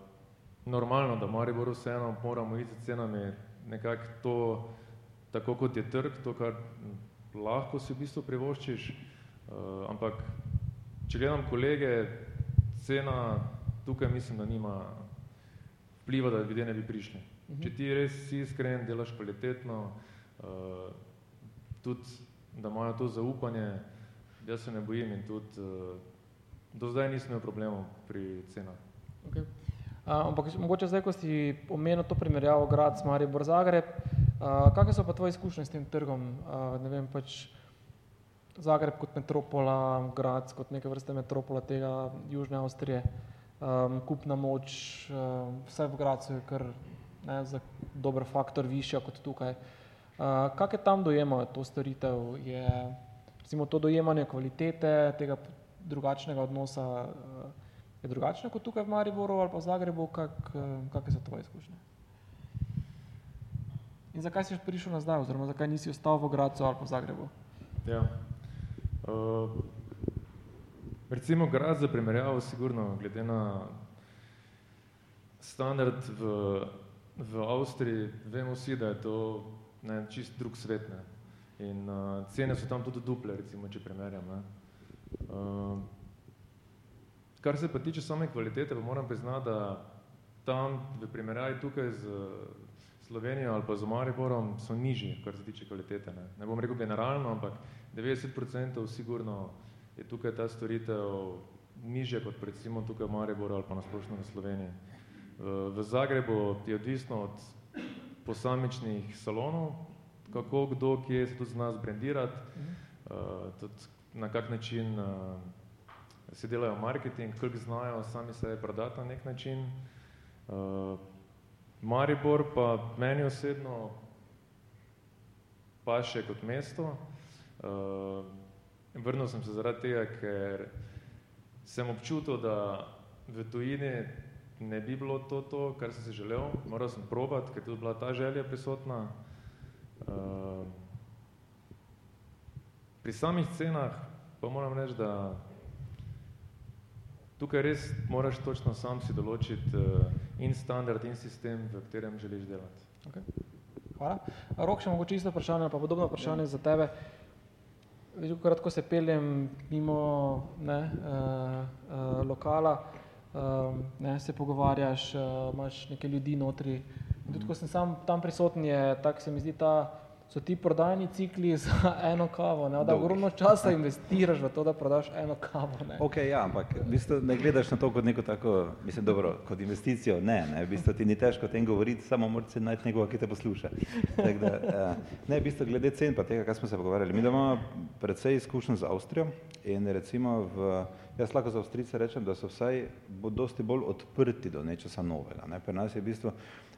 [SPEAKER 4] normalno, da Maribor vseeno moramo iti s cenami nekako to, tako kot je trg, to, kar lahko si v bistvu privoščiš, ampak če gledam kolege, cena tukaj mislim, da nima vpliva, da ljudje ne bi prišli. Uh -huh. Če ti res si iskren, delaš kvalitetno, uh, tudi, da imajo to zaupanje, jaz se ne bojim in tudi uh, do zdaj nisem imel problemov pri cenah.
[SPEAKER 1] Okay. Uh, ampak mogoče zdaj, ko si omenil to primerjavo grad s Maribor Zagreb, uh, kakve so pa tvoje izkušnje s tem trgom? Uh, ne vem, pač Zagreb kot metropola, grad kot neke vrste metropola tega Južne Avstrije, um, kupna moč, uh, vse v Gracu je kar ne, za dober faktor višja kot tukaj. Uh, Kaj je tam dojemajo to storitev? Je recimo to dojemanje kvalitete, tega drugačnega odnosa uh, je drugačno kot tukaj v Mariboru ali pa v Zagrebu, kak, kakšne so tvoje izkušnje? In zakaj si prišel nazaj, oziroma zakaj nisi ostal v Gracu ali pa v Zagrebu?
[SPEAKER 4] Ja. Uh, recimo grad za primerjavo, sigurno, glede na standard v, v Avstriji, vemo vsi, da je to ne, čist drug svet. Ne. In uh, cene so tam tudi duple, recimo, če primerjam. Ne. Uh, Kar se pa tiče same kvalitete, pa moram priznati, da tam v primerjavi tukaj z Slovenijo ali pa z Mariborom so nižji, kar se tiče kvalitete. Ne, ne bom rekel generalno, ampak 90% sigurno je tukaj ta storitev nižja kot recimo tukaj v Mariboru ali pa nasplošno v Sloveniji. V Zagrebu je odvisno od posamičnih salonov, kako kdo, kje se tudi zna zbrendirati, uh, tudi na kak način uh, si delajo marketing, koliko znajo sami sebe prodati na nek način. Maribor pa meni osebno pa še kot mesto. Uh, vrnil sem se zaradi tega, ker sem občutil, da v tujini ne bi bilo to, to kar sem si želel. Moral sem probati, ker je tudi bila ta želja prisotna. Uh, pri samih cenah pa moram reči, da Tukaj res moraš točno sam si določiti uh, in standard in sistem, v katerem želiš delati.
[SPEAKER 1] Okay. Hvala. Rok, še mogoče isto vprašanje, pa podobno vprašanje ja. za tebe. Veliko kratko se peljem mimo ne, uh, uh, lokala, uh, ne, se pogovarjaš, uh, imaš neke ljudi notri. In tudi, ko sem sam tam prisoten, je tako se mi zdi ta so ti prodajni cikli za eno kavo, ne? da ogromno časa investiraš v to, da prodaš eno kavo. Ne?
[SPEAKER 3] Ok, ja, ampak v bistvu ne gledaš na to kot neko tako, mislim, dobro, kot investicijo, ne, ne, v bistvu ti ni težko o tem govoriti, samo moraš najti nekoga, ki te posluša. Tak da, uh, ne, v bistvu glede cen pa tega, kar smo se pogovarjali, mi imamo predvsej izkušen z Avstrijo in recimo v, jaz lahko za Avstrice rečem, da so vsaj dosti bolj odprti do nečesa novega. Ne? Pri nas je v bistvu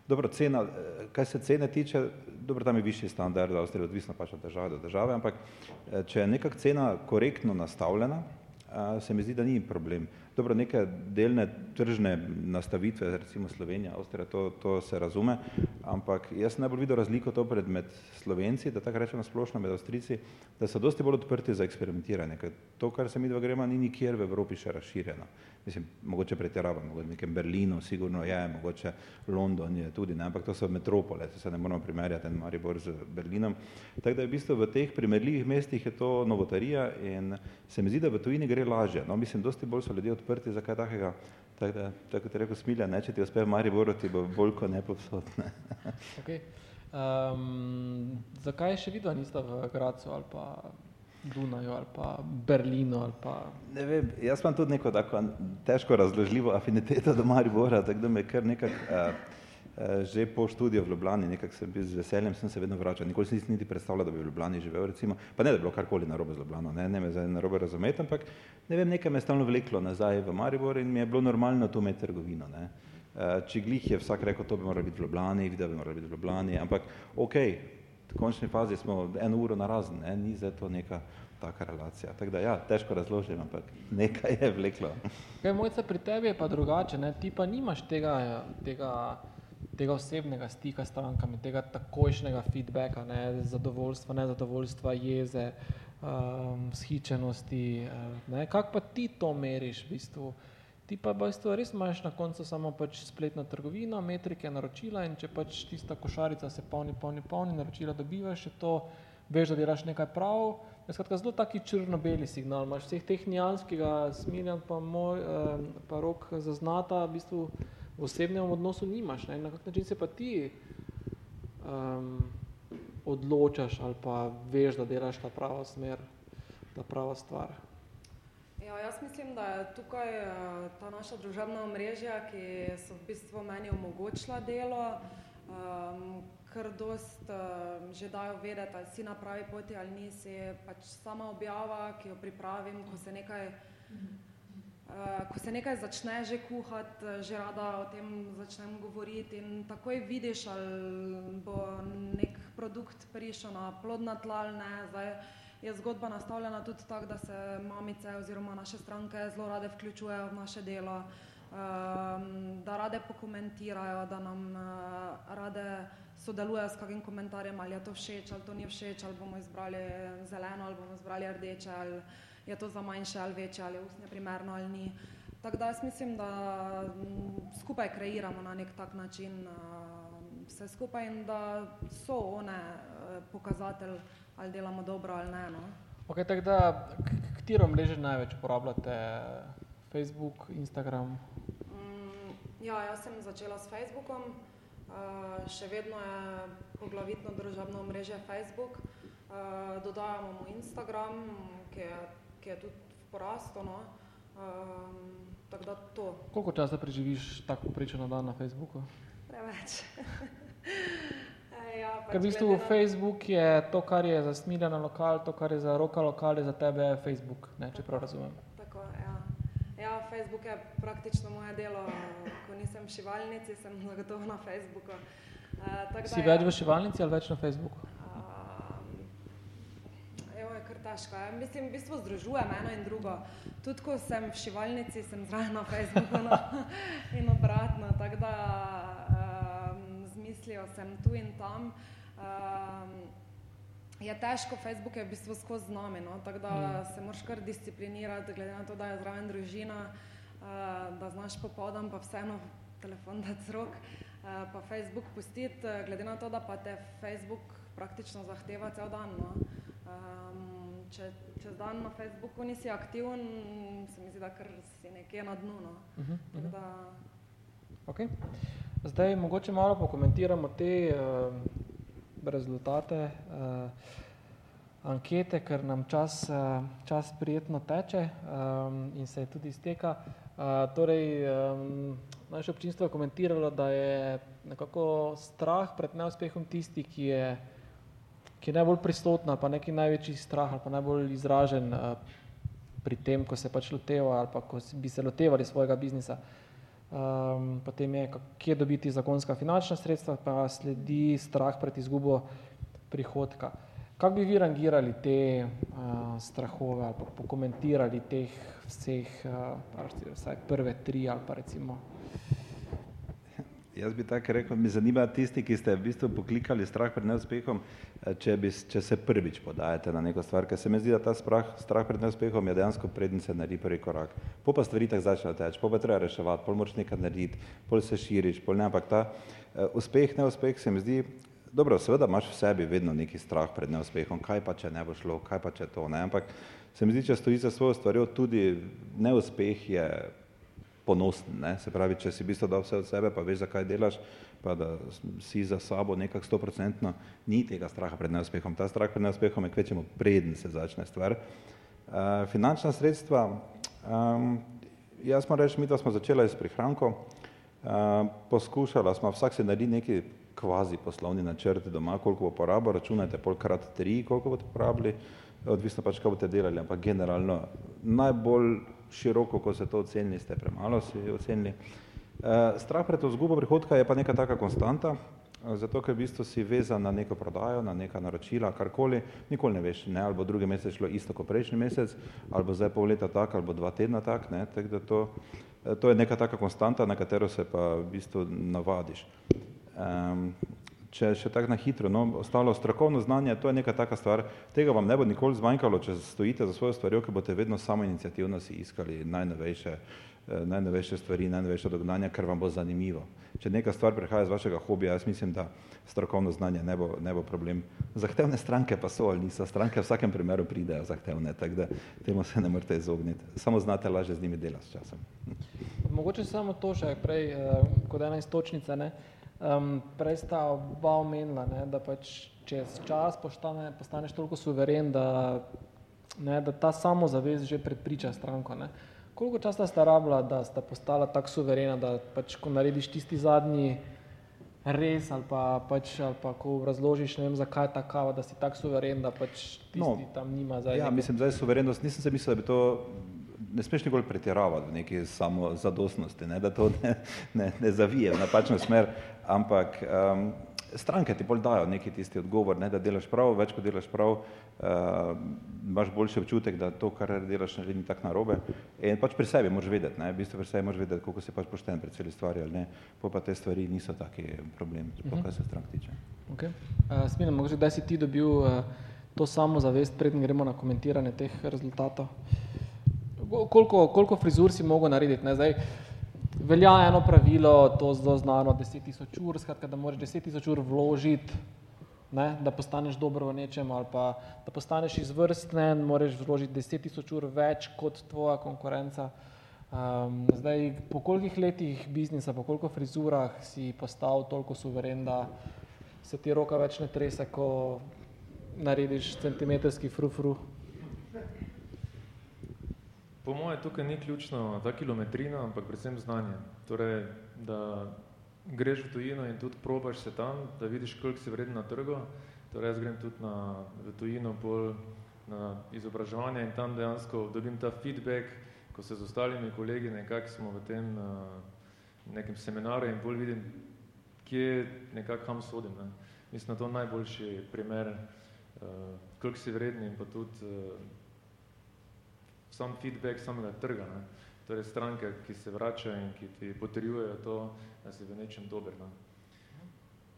[SPEAKER 3] Dobro, cena, eh, kaj se cene tiče, dobro, tam je višji standard, Avstrija odvisno pač od države do države, ampak eh, če je nekak cena korektno nastavljena, eh, se mi zdi, da ni problem. Dobro, neke delne tržne nastavitve, recimo Slovenija, Avstrija, to, to se razume, ampak jaz sem najbolj videl razliko to pred med Slovenci, da tako rečemo splošno med Avstrici, da so dosti bolj odprti za eksperimentiranje, ker to, kar se mi dva gremo, ni nikjer v Evropi še razširjeno mislim, mogoče pretiravam, mogoče v nekem Berlinu sigurno je, mogoče London je tudi, ne, ampak to so metropole, to se ne moramo primerjati en Maribor z Berlinom. Tako da je v bistvu v teh primerljivih mestih je to novotarija in se mi zdi, da v tujini gre lažje. No, mislim, dosti bolj so ljudje odprti za kaj takega, tako da, tako kot je rekel Smilja, ne, če ti uspe v Mariboru, ti bo bolj kot ne povsod. Ne.
[SPEAKER 1] Okay. Um, zakaj še vidva nista v Gracu ali pa Dunaju ali pa Berlinu ali pa...
[SPEAKER 3] Ne vem, jaz imam tudi neko tako težko razložljivo afiniteto do Maribora, tako da me kar nekak uh, uh, že po študiju v Ljubljani, nekak sem bil z veseljem, sem se vedno vračal. Nikoli si niti predstavljal, da bi v Ljubljani živel, recimo, pa ne, da bi bilo karkoli narobe z Ljubljano, ne, ne me zdaj narobe razumeti, ampak ne vem, nekaj me je stalno vleklo nazaj v Maribor in mi je bilo normalno tu imeti trgovino. Ne. Uh, če glih je vsak rekel, to bi moralo biti v Ljubljani, videl bi moralo biti v Ljubljani, ampak okay, v končni fazi smo eno uro na razen, ne? ni za to neka taka relacija. Tako da ja, težko razložim, ampak nekaj je vleklo.
[SPEAKER 1] Kaj, mojca, pri tebi je pa drugače, ne? ti pa nimaš tega, tega, tega osebnega stika s strankami, tega takojšnjega feedbacka, ne? zadovoljstva, nezadovoljstva, jeze, um, shičenosti. Ne? Kako pa ti to meriš v bistvu? Ti pa v bistvu res imaš na koncu samo pač spletno trgovino, metrike, naročila in če pač tista košarica se polni, polni, polni, naročila dobivaš, je to, veš, da delaš nekaj prav. Je skratka zelo taki črno-beli signal, imaš vseh teh nijanskega smirjan pa, moj, eh, pa rok zaznata, v bistvu v osebnem odnosu nimaš. Ne? Na kak način se pa ti um, odločaš ali pa veš, da delaš ta prava smer, ta prava stvar.
[SPEAKER 2] Ja, Ja, jaz mislim, da je tukaj ta naša družabna omrežja, ki so v bistvu meni omogočila delo, um, kar dost uh, že dajo vedeti, ali si na pravi poti ali nisi. Pač sama objava, ki jo pripravim, ko se nekaj, uh, ko se nekaj začne že kuhati, že rada o tem začnem govoriti in takoj vidiš, ali bo nek produkt prišel na plodna tla ali ne. Zdaj, je zgodba nastavljena tudi tako, da se mamice oziroma naše stranke zelo rade vključujejo v naše delo, um, da rade pokomentirajo, da nam uh, rade sodelujejo s kakim komentarjem, ali je to všeč, ali to ni všeč, ali bomo izbrali zeleno, ali bomo izbrali rdeče, ali je to za manjše ali večje, ali je usnje primerno ali ni. Tako da jaz mislim, da skupaj kreiramo na nek tak način uh, vse skupaj in da so one uh, pokazatelj, ali delamo dobro ali ne. No.
[SPEAKER 1] Ok, tako da, katero mreže največ uporabljate? Facebook, Instagram?
[SPEAKER 2] Mm, ja, jaz sem začela s Facebookom. Uh, še vedno je poglavitno družabno mreže Facebook, uh, dodajamo mu Instagram, ki je, ki je tudi v porastu. No. Um, tako da to.
[SPEAKER 1] Koliko časa preživiš tako poprečno dan na Facebooku?
[SPEAKER 2] Preveč. ja, pač
[SPEAKER 1] Ker v bistvu Facebook je to, kar je za smiljena lokal, to, kar je za roka lokal, je za tebe Facebook, ne, če prav razumem.
[SPEAKER 2] Tako, ja. Ja, Facebook je praktično moje delo. Ko nisem v šivalnici, sem zagotovo na Facebooku. Uh,
[SPEAKER 1] si več v šivalnici ali več na Facebooku?
[SPEAKER 2] Kar težko. Ja. Mislim, v bistvu združujem eno in drugo. Tudi ko sem v šivalnici, sem zraven na Facebooku no, in obratno. Tako da um, z mislijo sem tu in tam. Um, je težko, Facebook je v bistvu skozi z nami, no? tako da mm. se moraš kar disciplinirati, glede na to, da je zraven družina, uh, da znaš popoldan pa vseeno telefon dati z rok, uh, pa Facebook pustiti, glede na to, da pa te Facebook praktično zahteva cel dan. No? Um, če čez dan na Facebooku nisi aktiven, se mi zdi, da kar si nekje na dnu. No? Uh -huh, uh -huh. Da...
[SPEAKER 1] okay. Zdaj mogoče malo pokomentiramo te uh, rezultate uh, ankete, ker nam čas, uh, čas prijetno teče um, in se tudi izteka. Uh, torej, um, naše občinstvo je komentiralo, da je nekako strah pred neuspehom tisti, ki je, ki je najbolj prisotna, pa neki največji strah ali pa najbolj izražen uh, pri tem, ko se pač loteva ali pa ko bi se lotevali svojega biznisa. Um, potem je, kje dobiti zakonska finančna sredstva, pa sledi strah pred izgubo prihodka. Kako bi vi rangirali te uh, strahove ali pa pokomentirali teh vseh, uh, vsaj prve tri ali pa recimo?
[SPEAKER 3] Jaz bi tako rekel, mi zanima tisti, ki ste v bistvu poklikali strah pred neuspehom, če, bi, če se prvič podajate na neko stvar, ker se mi zdi, da ta strah, strah pred neuspehom je dejansko predn se naredi prvi korak. Po pa stvari tako začnejo teči, po pa treba reševati, pol moraš nekaj narediti, pol se širiš, pol ne, ampak ta uh, uspeh, neuspeh se mi zdi, dobro, seveda imaš v sebi vedno neki strah pred neuspehom, kaj pa če ne bo šlo, kaj pa če to, ne, ampak se mi zdi, če stoji za svojo stvarjo, tudi neuspeh je ponosen. Ne? Se pravi, če si v bistvu dal vse od sebe, pa veš, zakaj delaš, pa da si za sabo nekako stoprocentno, ni tega straha pred neuspehom. Ta strah pred neuspehom je kvečemo preden se začne stvar. Uh, finančna sredstva, um, jaz moram reči, mi da smo začeli s prihranko, uh, poskušala smo, vsak se naredi neki kvazi poslovni načrt doma, koliko bo porabo, računajte polkrat tri, koliko boste porabili, odvisno pač, kaj boste delali, ampak generalno najbolj široko, ko ste to ocenili, ste premalo si ocenili. Eh, strah pred izgubo prihodka je pa neka taka konstanta, eh, zato ker v bistvu si vezan na neko prodajo, na neka naročila, karkoli, nikoli ne veš, ne, ali bo drugi mesec šlo isto kot prejšnji mesec, ali bo zdaj pol leta tak, ali bo dva tedna tak, ne, tako da to, eh, to je neka taka konstanta, na katero se pa v bistvu navadiš. Um, če še tako na hitro, no, ostalo strokovno znanje, to je neka taka stvar, tega vam ne bo nikoli zmanjkalo, če stojite za svojo stvarjo, ki boste vedno samo inicijativno si iskali najnovejše, eh, najnovejše stvari, najnovejše dognanja, ker vam bo zanimivo. Če neka stvar prihaja z vašega hobija, jaz mislim, da strokovno znanje ne bo, ne bo problem. Zahtevne stranke pa so ali niso, stranke v vsakem primeru pridejo zahtevne, tako da temu se ne morete izogniti. Samo znate lažje z njimi delati s časom.
[SPEAKER 1] Mogoče samo to še prej, eh, kot ena istočnica, ne, Um, prej sta oba omenila, ne, da pač čez čas postane, postaneš toliko suveren, da ne, da ta samozavest že prepriča stranko. Ne. Koliko časa sta rabila, da sta postala tako suverena, da pač, ko narediš tisti zadnji res ali pa, pač, ali pa ko razložiš, ne vem, zakaj je ta kava, da si tako suveren, da pač tisti no, tam nima
[SPEAKER 3] zdaj. Ja, neko... mislim, zdaj suverenost, nisem se mislil, da bi to ne smeš nikoli pretiravati v neki samozadostnosti, ne, da to ne, ne, ne zavije v napačno smer, ampak um, stranke ti bolj dajo neki tisti odgovor, ne, da delaš prav, več kot delaš prav, uh, imaš boljši občutek, da to, kar delaš, ne ni tako narobe. In pač pri sebi moraš vedeti, ne, v bistvu pri sebi moraš vedeti, koliko si pač pošten pri celi stvari ali ne, pa pa te stvari niso taki problem, sploh kar se strank tiče.
[SPEAKER 1] Okay. Uh, Smina, mogoče, da si ti dobil uh, to samo zavest, predn gremo na komentiranje teh rezultatov. Koliko, koliko frizur si mogel narediti? Ne? Zdaj, velja eno pravilo, to zelo znano, 10.000 ur, skratka, da moraš 10.000 ur vložiti, ne, da postaneš dober v nečem ali pa da postaneš izvrsten, moraš vložiti 10.000 ur več kot tvoja konkurenca. Um, zdaj, po kolikih letih biznisa, po koliko frizurah si postal toliko suveren, da se ti roka več ne trese, ko narediš centimetrski frufru? -fru?
[SPEAKER 4] Po mojem tukaj ni ključno ta kilometrina, ampak predvsem znanje. Torej, da greš v tujino in tudi probaš se tam, da vidiš, koliko si vreden na trgu. Torej, jaz grem tudi na, v tujino bolj na izobraževanje in tam dejansko dobim ta feedback, ko se z ostalimi kolegi nekako smo v tem uh, nekem seminarju in bolj vidim, kje nekako kam sodim. Ne. Mislim, na to najboljši primer, uh, koliko si vreden in pa tudi uh, sam feedback samega trga, ne? torej stranke, ki se vračajo in ki ti potrjujejo to, da si v nečem dober. Ne?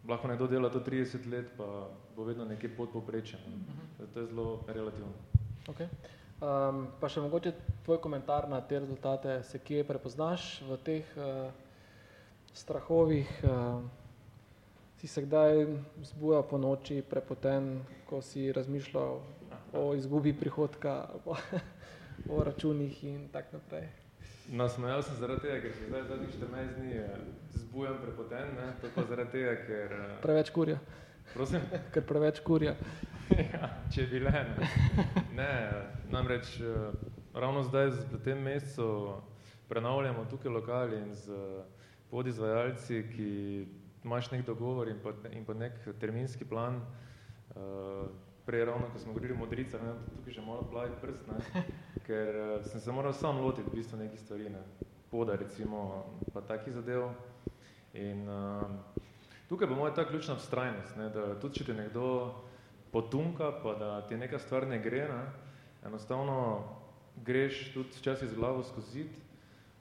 [SPEAKER 4] Lahko nekdo dela to 30 let, pa bo vedno nekje pod poprečjem. Ne? To je zelo relativno.
[SPEAKER 1] Okay. Um, pa še mogoče tvoj komentar na te rezultate, se kje prepoznaš v teh uh, strahovih, uh, si se kdaj zbujal po noči prepoten, ko si razmišljal o izgubi prihodka? o računih in tako naprej.
[SPEAKER 4] No, smejal sem zaradi tega, ker se zdaj zadnjih 14 dni eh, zbujam prepoten, ne? to pa zaradi tega, ker... Eh,
[SPEAKER 1] preveč kurja.
[SPEAKER 4] Prosim?
[SPEAKER 1] Ker preveč kurja.
[SPEAKER 4] ja, če bi le, ne. ne. Namreč eh, ravno zdaj v tem mesecu prenavljamo tukaj lokali in z podizvajalci, ki imaš nek dogovor in pa, in pa nek terminski plan, uh, prej ravno, ko smo govorili o modricah, ne, tukaj že malo plavi prst, ne, ker uh, sem se moral sam lotiti v bistvu nekih stvari, ne, poda recimo, pa takih zadev. In uh, tukaj bo moja ta ključna vztrajnost, ne, da tudi če te nekdo potunka, pa da ti neka stvar ne gre, ne, enostavno greš tudi včasih z glavo skozi zid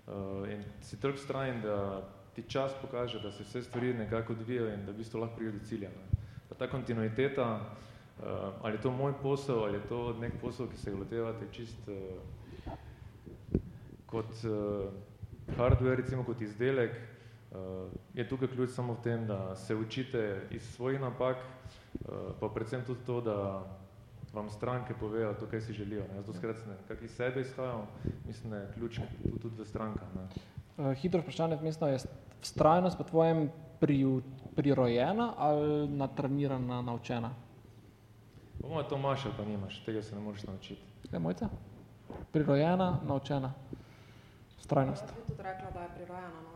[SPEAKER 4] uh, in si toliko vztrajen, da ti čas pokaže, da se vse stvari nekako odvijajo in da v bistvu lahko pride do cilja. Ne. Pa ta kontinuiteta, ali je to moj posel, ali je to nek posel, ki se ga lotevate čist uh, kot uh, hardware, recimo kot izdelek, uh, je tukaj ključ samo v tem, da se učite iz svojih napak, uh, pa predvsem tudi to, da vam stranke povejo to, kaj si želijo. Ne? Zato skrat ne, kak iz sebe izhajam, mislim, da je ključ tudi, tudi v strankah. Ne?
[SPEAKER 1] Uh, hitro vprašanje vmestno je vztrajnost po tvojem pri, prirojena ali natrenirana, naučena?
[SPEAKER 4] Po mojem to imaš, pa nimaš, tega se ne moreš naučiti.
[SPEAKER 1] Kaj mojca? Prirojena, naučena. Strajnost.
[SPEAKER 2] Jaz bi tudi rekla, da je prirojena, no.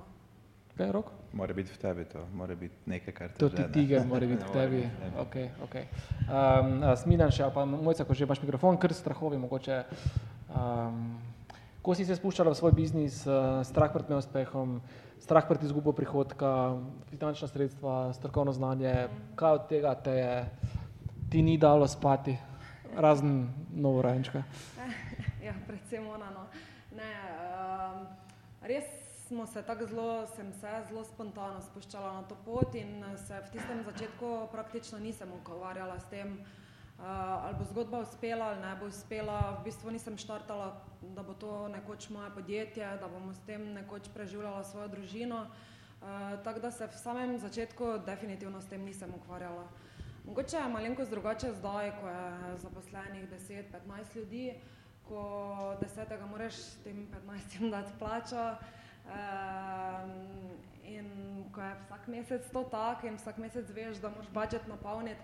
[SPEAKER 1] Kaj, Rok?
[SPEAKER 3] Mora biti v tebi to, mora biti nekaj, kar te
[SPEAKER 1] to žene. To ti tiger mora biti v tebi. Ok, ok. Um, Smidan še, pa mojca, ko že imaš mikrofon, kar strahovi mogoče. Um, ko si se spuščala v svoj biznis, uh, strah pred neuspehom, strah pred izgubo prihodka, finančna sredstva, strokovno znanje, kaj od tega te je ti ni dalo spati, razen novorajenčka.
[SPEAKER 2] ja, predvsem ona. No. Ne, um, res smo se tako zelo, sem se zelo spontano spuščala na to pot in se v tistem začetku praktično nisem ukvarjala s tem, uh, ali bo zgodba uspela ali ne bo uspela. V bistvu nisem štartala, da bo to nekoč moje podjetje, da bomo s tem nekoč preživljala svojo družino. Uh, tako da se v samem začetku definitivno s tem nisem ukvarjala. Mogoče je malenkost drugače zdaj, ko je zaposlenih 10-15 ljudi, ko desetega moraš tem 15 dati plačo um, in ko je vsak mesec to tak in vsak mesec veš, da moraš budžet napolniti.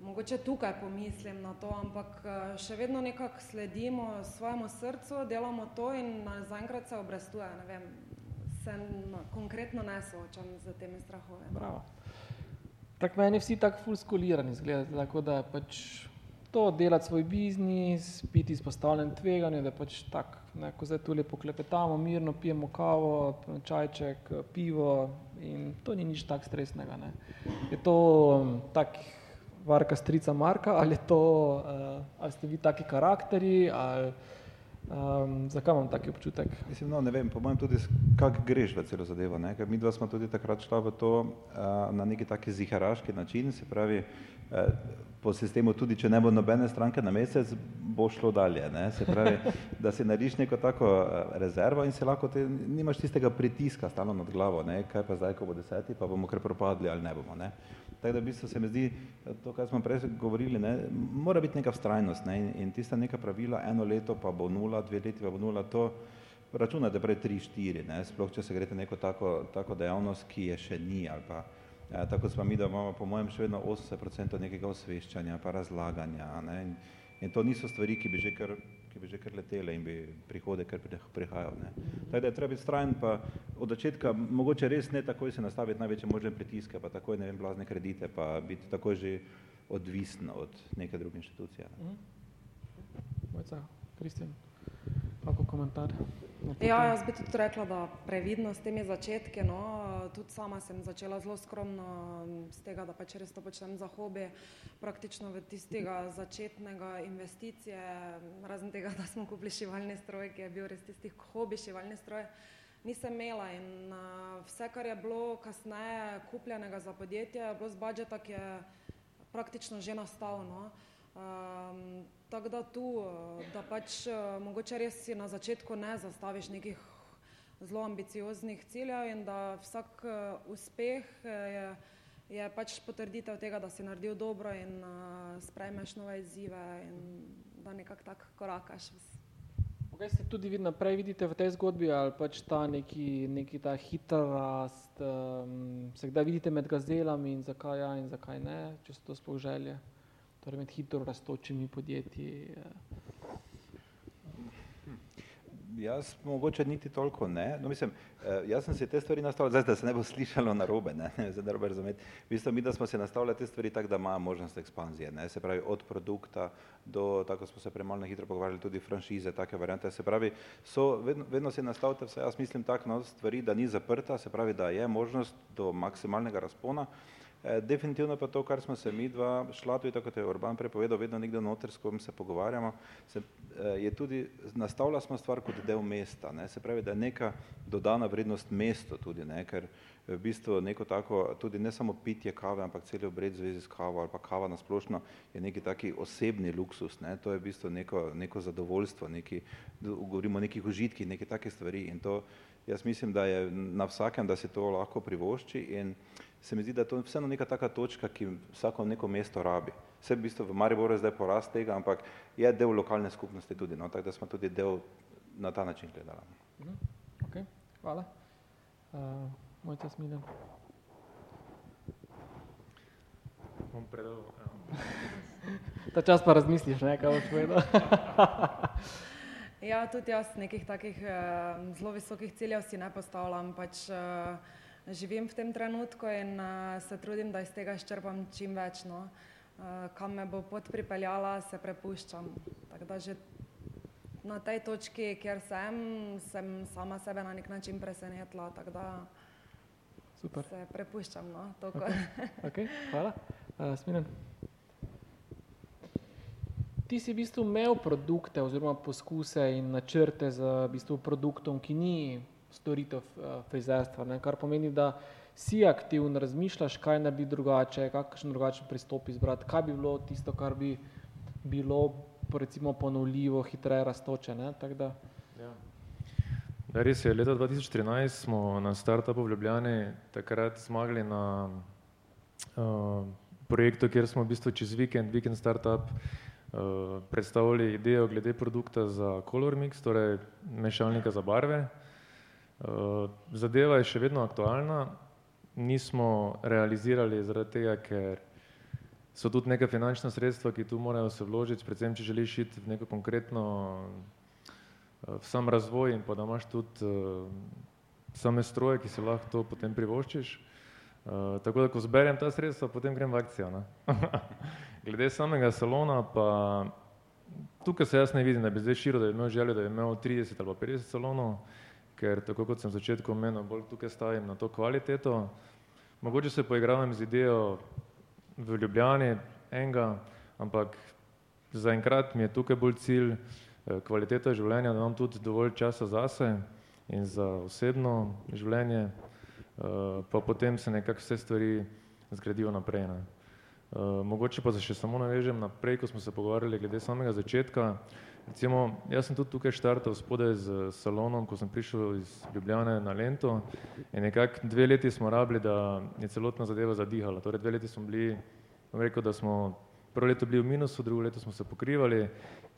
[SPEAKER 2] mogoče tukaj pomislim na to, ampak še vedno nekako sledimo svojemu srcu, delamo to in zaenkrat se obrestuje, ne vem, se konkretno ne soočam z temi strahovi.
[SPEAKER 1] Bravo. Tako meni vsi tako ful skolirani izgledate, tako da pač to delati svoj biznis, biti izpostavljen tveganju, da pač tako, ko zdaj tule poklepetamo, mirno pijemo kavo, čajček, pivo in to ni nič tako stresnega, ne. Je to tak varka strica Marka ali je to, uh, ali ste vi taki karakterji ali Um, zakaj imam taki občutek?
[SPEAKER 3] Mislim, no, ne vem, po mojem tudi, kako greš v celo zadevo, ne? ker mi dva smo tudi takrat šla v to uh, na neki taki ziharaški način, se pravi, uh, po sistemu tudi, če ne bo nobene stranke na mesec, bo šlo dalje, ne? se pravi, da si narediš neko tako rezervo in se lahko te, nimaš tistega pritiska stalno nad glavo, ne? kaj pa zdaj, ko bo deseti, pa bomo kar propadli ali ne bomo. Ne? Tako da v bistvu se mi zdi, to, kar smo prej govorili, ne, mora biti neka vztrajnost ne, in, in tista neka pravila, eno leto pa bo nula, dve leti pa bo nula, to računate prej tri, štiri, ne, sploh če se greste neko tako, tako dejavnost, ki je še ni ali pa ja, tako smo mi, da imamo po mojem še vedno 80% nekega osveščanja pa razlaganja ne, in, in to niso stvari, ki bi že kar ki bi že kar letele in bi prihode kar prihajal. Ne. Tako da je treba biti strajen, pa od začetka mogoče res ne takoj se nastaviti največje možne pritiske, pa takoj ne vem, blazne kredite, pa biti takoj že odvisen od neke druge inštitucije. Ne.
[SPEAKER 1] Mojca, Kristjan, kako komentar?
[SPEAKER 2] Ja, jaz bi tudi rekla, da previdno s temi začetki, no, tudi sama sem začela zelo skromno z tega, da pač res to počnem za hobi, praktično v tistega začetnega investicije, razen tega, da smo kupili šivalni stroj, ki je bil res tistih hobi šivalni stroj, nisem imela in vse, kar je bilo kasneje kupljenega za podjetje, je bilo z budžeta, ki je praktično že nastal, no. Um, tako da tu, da pač mogoče res si na začetku ne zastaviš nekih zelo ambicioznih ciljev in da vsak uspeh je, je pač potrditev tega, da si naredil dobro in uh, sprejmeš nove izzive in da nekako tako korakaš.
[SPEAKER 1] Kaj se tudi vi naprej vidite v tej zgodbi ali pač ta neki, neki ta hiter rast, um, se kdaj vidite med gazelami in zakaj ja in zakaj ne, če so to sploh želje? Torej med hitro rastočimi podjetji?
[SPEAKER 3] Jaz mogoče niti toliko ne, no mislim, jaz sem si te stvari nastavil, zdaj da se ne bo slišalo narobe, ne, zdaj narobe razumeti, v bistvu mi, da smo si nastavili te stvari tako, da ima možnost ekspanzije, ne, se pravi od produkta do, tako smo se premalo na hitro pogovarjali, tudi franšize, take variante, se pravi, so, vedno, vedno si nastavite vse, jaz mislim tako no, stvari, da ni zaprta, se pravi, da je možnost do maksimalnega razpona, Definitivno pa to, kar smo se mi dva šla, tudi tako kot je Urban prepovedal, vedno nekdo noter, s kom se pogovarjamo, se, je tudi, nastavila smo stvar kot del mesta, ne, se pravi, da je neka dodana vrednost mesto tudi, ne, ker v bistvu neko tako, tudi ne samo pitje kave, ampak cel obred zvezi s kavo ali pa kava nasplošno je neki taki osebni luksus, ne, to je v bistvu neko, neko zadovoljstvo, neki, govorimo o nekih užitkih, neke take stvari in to, jaz mislim, da je na vsakem, da se to lahko privošči in se mi zdi, da je to vseeno neka taka točka, ki vsako neko mesto rabi. Vse v bistvu v Mariboru je zdaj porast tega, ampak je del lokalne skupnosti tudi, no, tako da smo tudi del na ta način gledali.
[SPEAKER 1] Mhm, ok, hvala. Uh, Mojca Smiljan.
[SPEAKER 4] Bom predal.
[SPEAKER 1] Ta čas pa razmisliš, ne, kaj boš povedal.
[SPEAKER 2] ja, tudi jaz nekih takih uh, zelo visokih ciljev si ne postavljam, pač uh, živim v tem trenutku in uh, se trudim, da iz tega izčrpam čim več. No. Uh, kam me bo pot pripeljala, se prepuščam. Tako da že na tej točki, kjer sem, sem sama sebe na nek način presenetila.
[SPEAKER 1] Super.
[SPEAKER 2] se prepuščam. No,
[SPEAKER 1] okay. okay, hvala. Uh, Smiren. Ti si v bistvu imel produkte oziroma poskuse in načrte z v bistvu produktom, ki ni storitev uh, frizerstva, ne? kar pomeni, da si aktiven, razmišljaš, kaj naj bi drugače, kakšen drugačen pristop izbrati, kaj bi bilo tisto, kar bi bilo recimo ponovljivo, hitreje raztoče. Ne? Da...
[SPEAKER 4] Ja. Da, res je, leta 2013 smo na startupu v Ljubljani takrat zmagali na uh, projektu, kjer smo v bistvu čez vikend, vikend startup, predstavili idejo glede produkta za Color Mix, torej mešalnika za barve. Eh, zadeva je še vedno aktualna, nismo realizirali zaradi tega, ker so tudi neka finančna sredstva, ki tu morajo se vložiti, predvsem če želiš iti v neko konkretno v sam razvoj in pa da imaš tudi same stroje, ki si lahko to potem privoščiš. Uh, tako da, ko zberem ta sredstva, potem grem v akcijo. Glede samega salona, pa tukaj se jaz ne vidim, da bi zdaj širil, da bi imel željo, da bi imel 30 ali 50 salonov, ker tako kot sem v začetku omenil, bolj tukaj stavim na to kvaliteto. Mogoče se poigravam z idejo v Ljubljani enega, ampak zaenkrat mi je tukaj bolj cilj kvaliteta življenja, da imam tudi dovolj časa zase in za osebno življenje, pa potem se nekako vse stvari zgradijo naprej. Ne. Mogoče pa se še samo navežem naprej, ko smo se pogovarjali glede samega začetka. Recimo, jaz sem tudi tukaj štartal spodaj s salonom, ko sem prišel iz Ljubljane na Lento in nekako dve leti smo rabili, da je celotna zadeva zadihala. Torej dve leti smo bili, bom rekel, da smo prvo leto bili v minusu, drugo leto smo se pokrivali,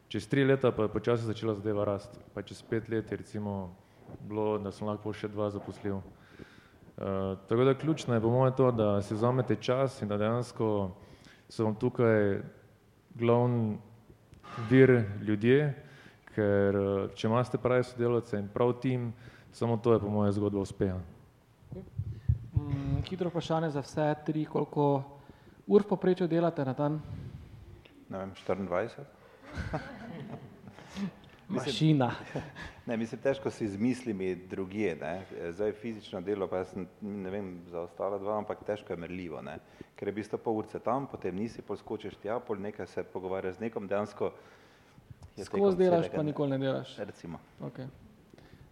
[SPEAKER 4] čez tri leta pa je počasi začela zadeva rasti, pa čez pet let je recimo bilo, da sem lahko še dva zaposlil. Uh, tako da ključno je po mojem to, da si vzamete čas in da dejansko so vam tukaj glavni vir ljudje, ker če imate prave sodelavce in prav tim, samo to je po moje zgodba uspeha.
[SPEAKER 1] Mm, hitro vprašanje za vse tri, koliko ur v povprečju delate na dan?
[SPEAKER 3] Ne vem, štiriindvajset.
[SPEAKER 1] Mašina.
[SPEAKER 3] Ne, mislim, težko si z mislimi drugje, ne. Zdaj fizično delo pa jaz sem, ne vem, za ostala dva, ampak težko je merljivo, ne. Ker je v bistvu pol urice tam, potem nisi, pol skočiš tja, pol nekaj se pogovarjaš z nekom, dejansko
[SPEAKER 1] Skozi delaš, pa nikoli ne delaš?
[SPEAKER 3] Recimo.
[SPEAKER 1] Okej.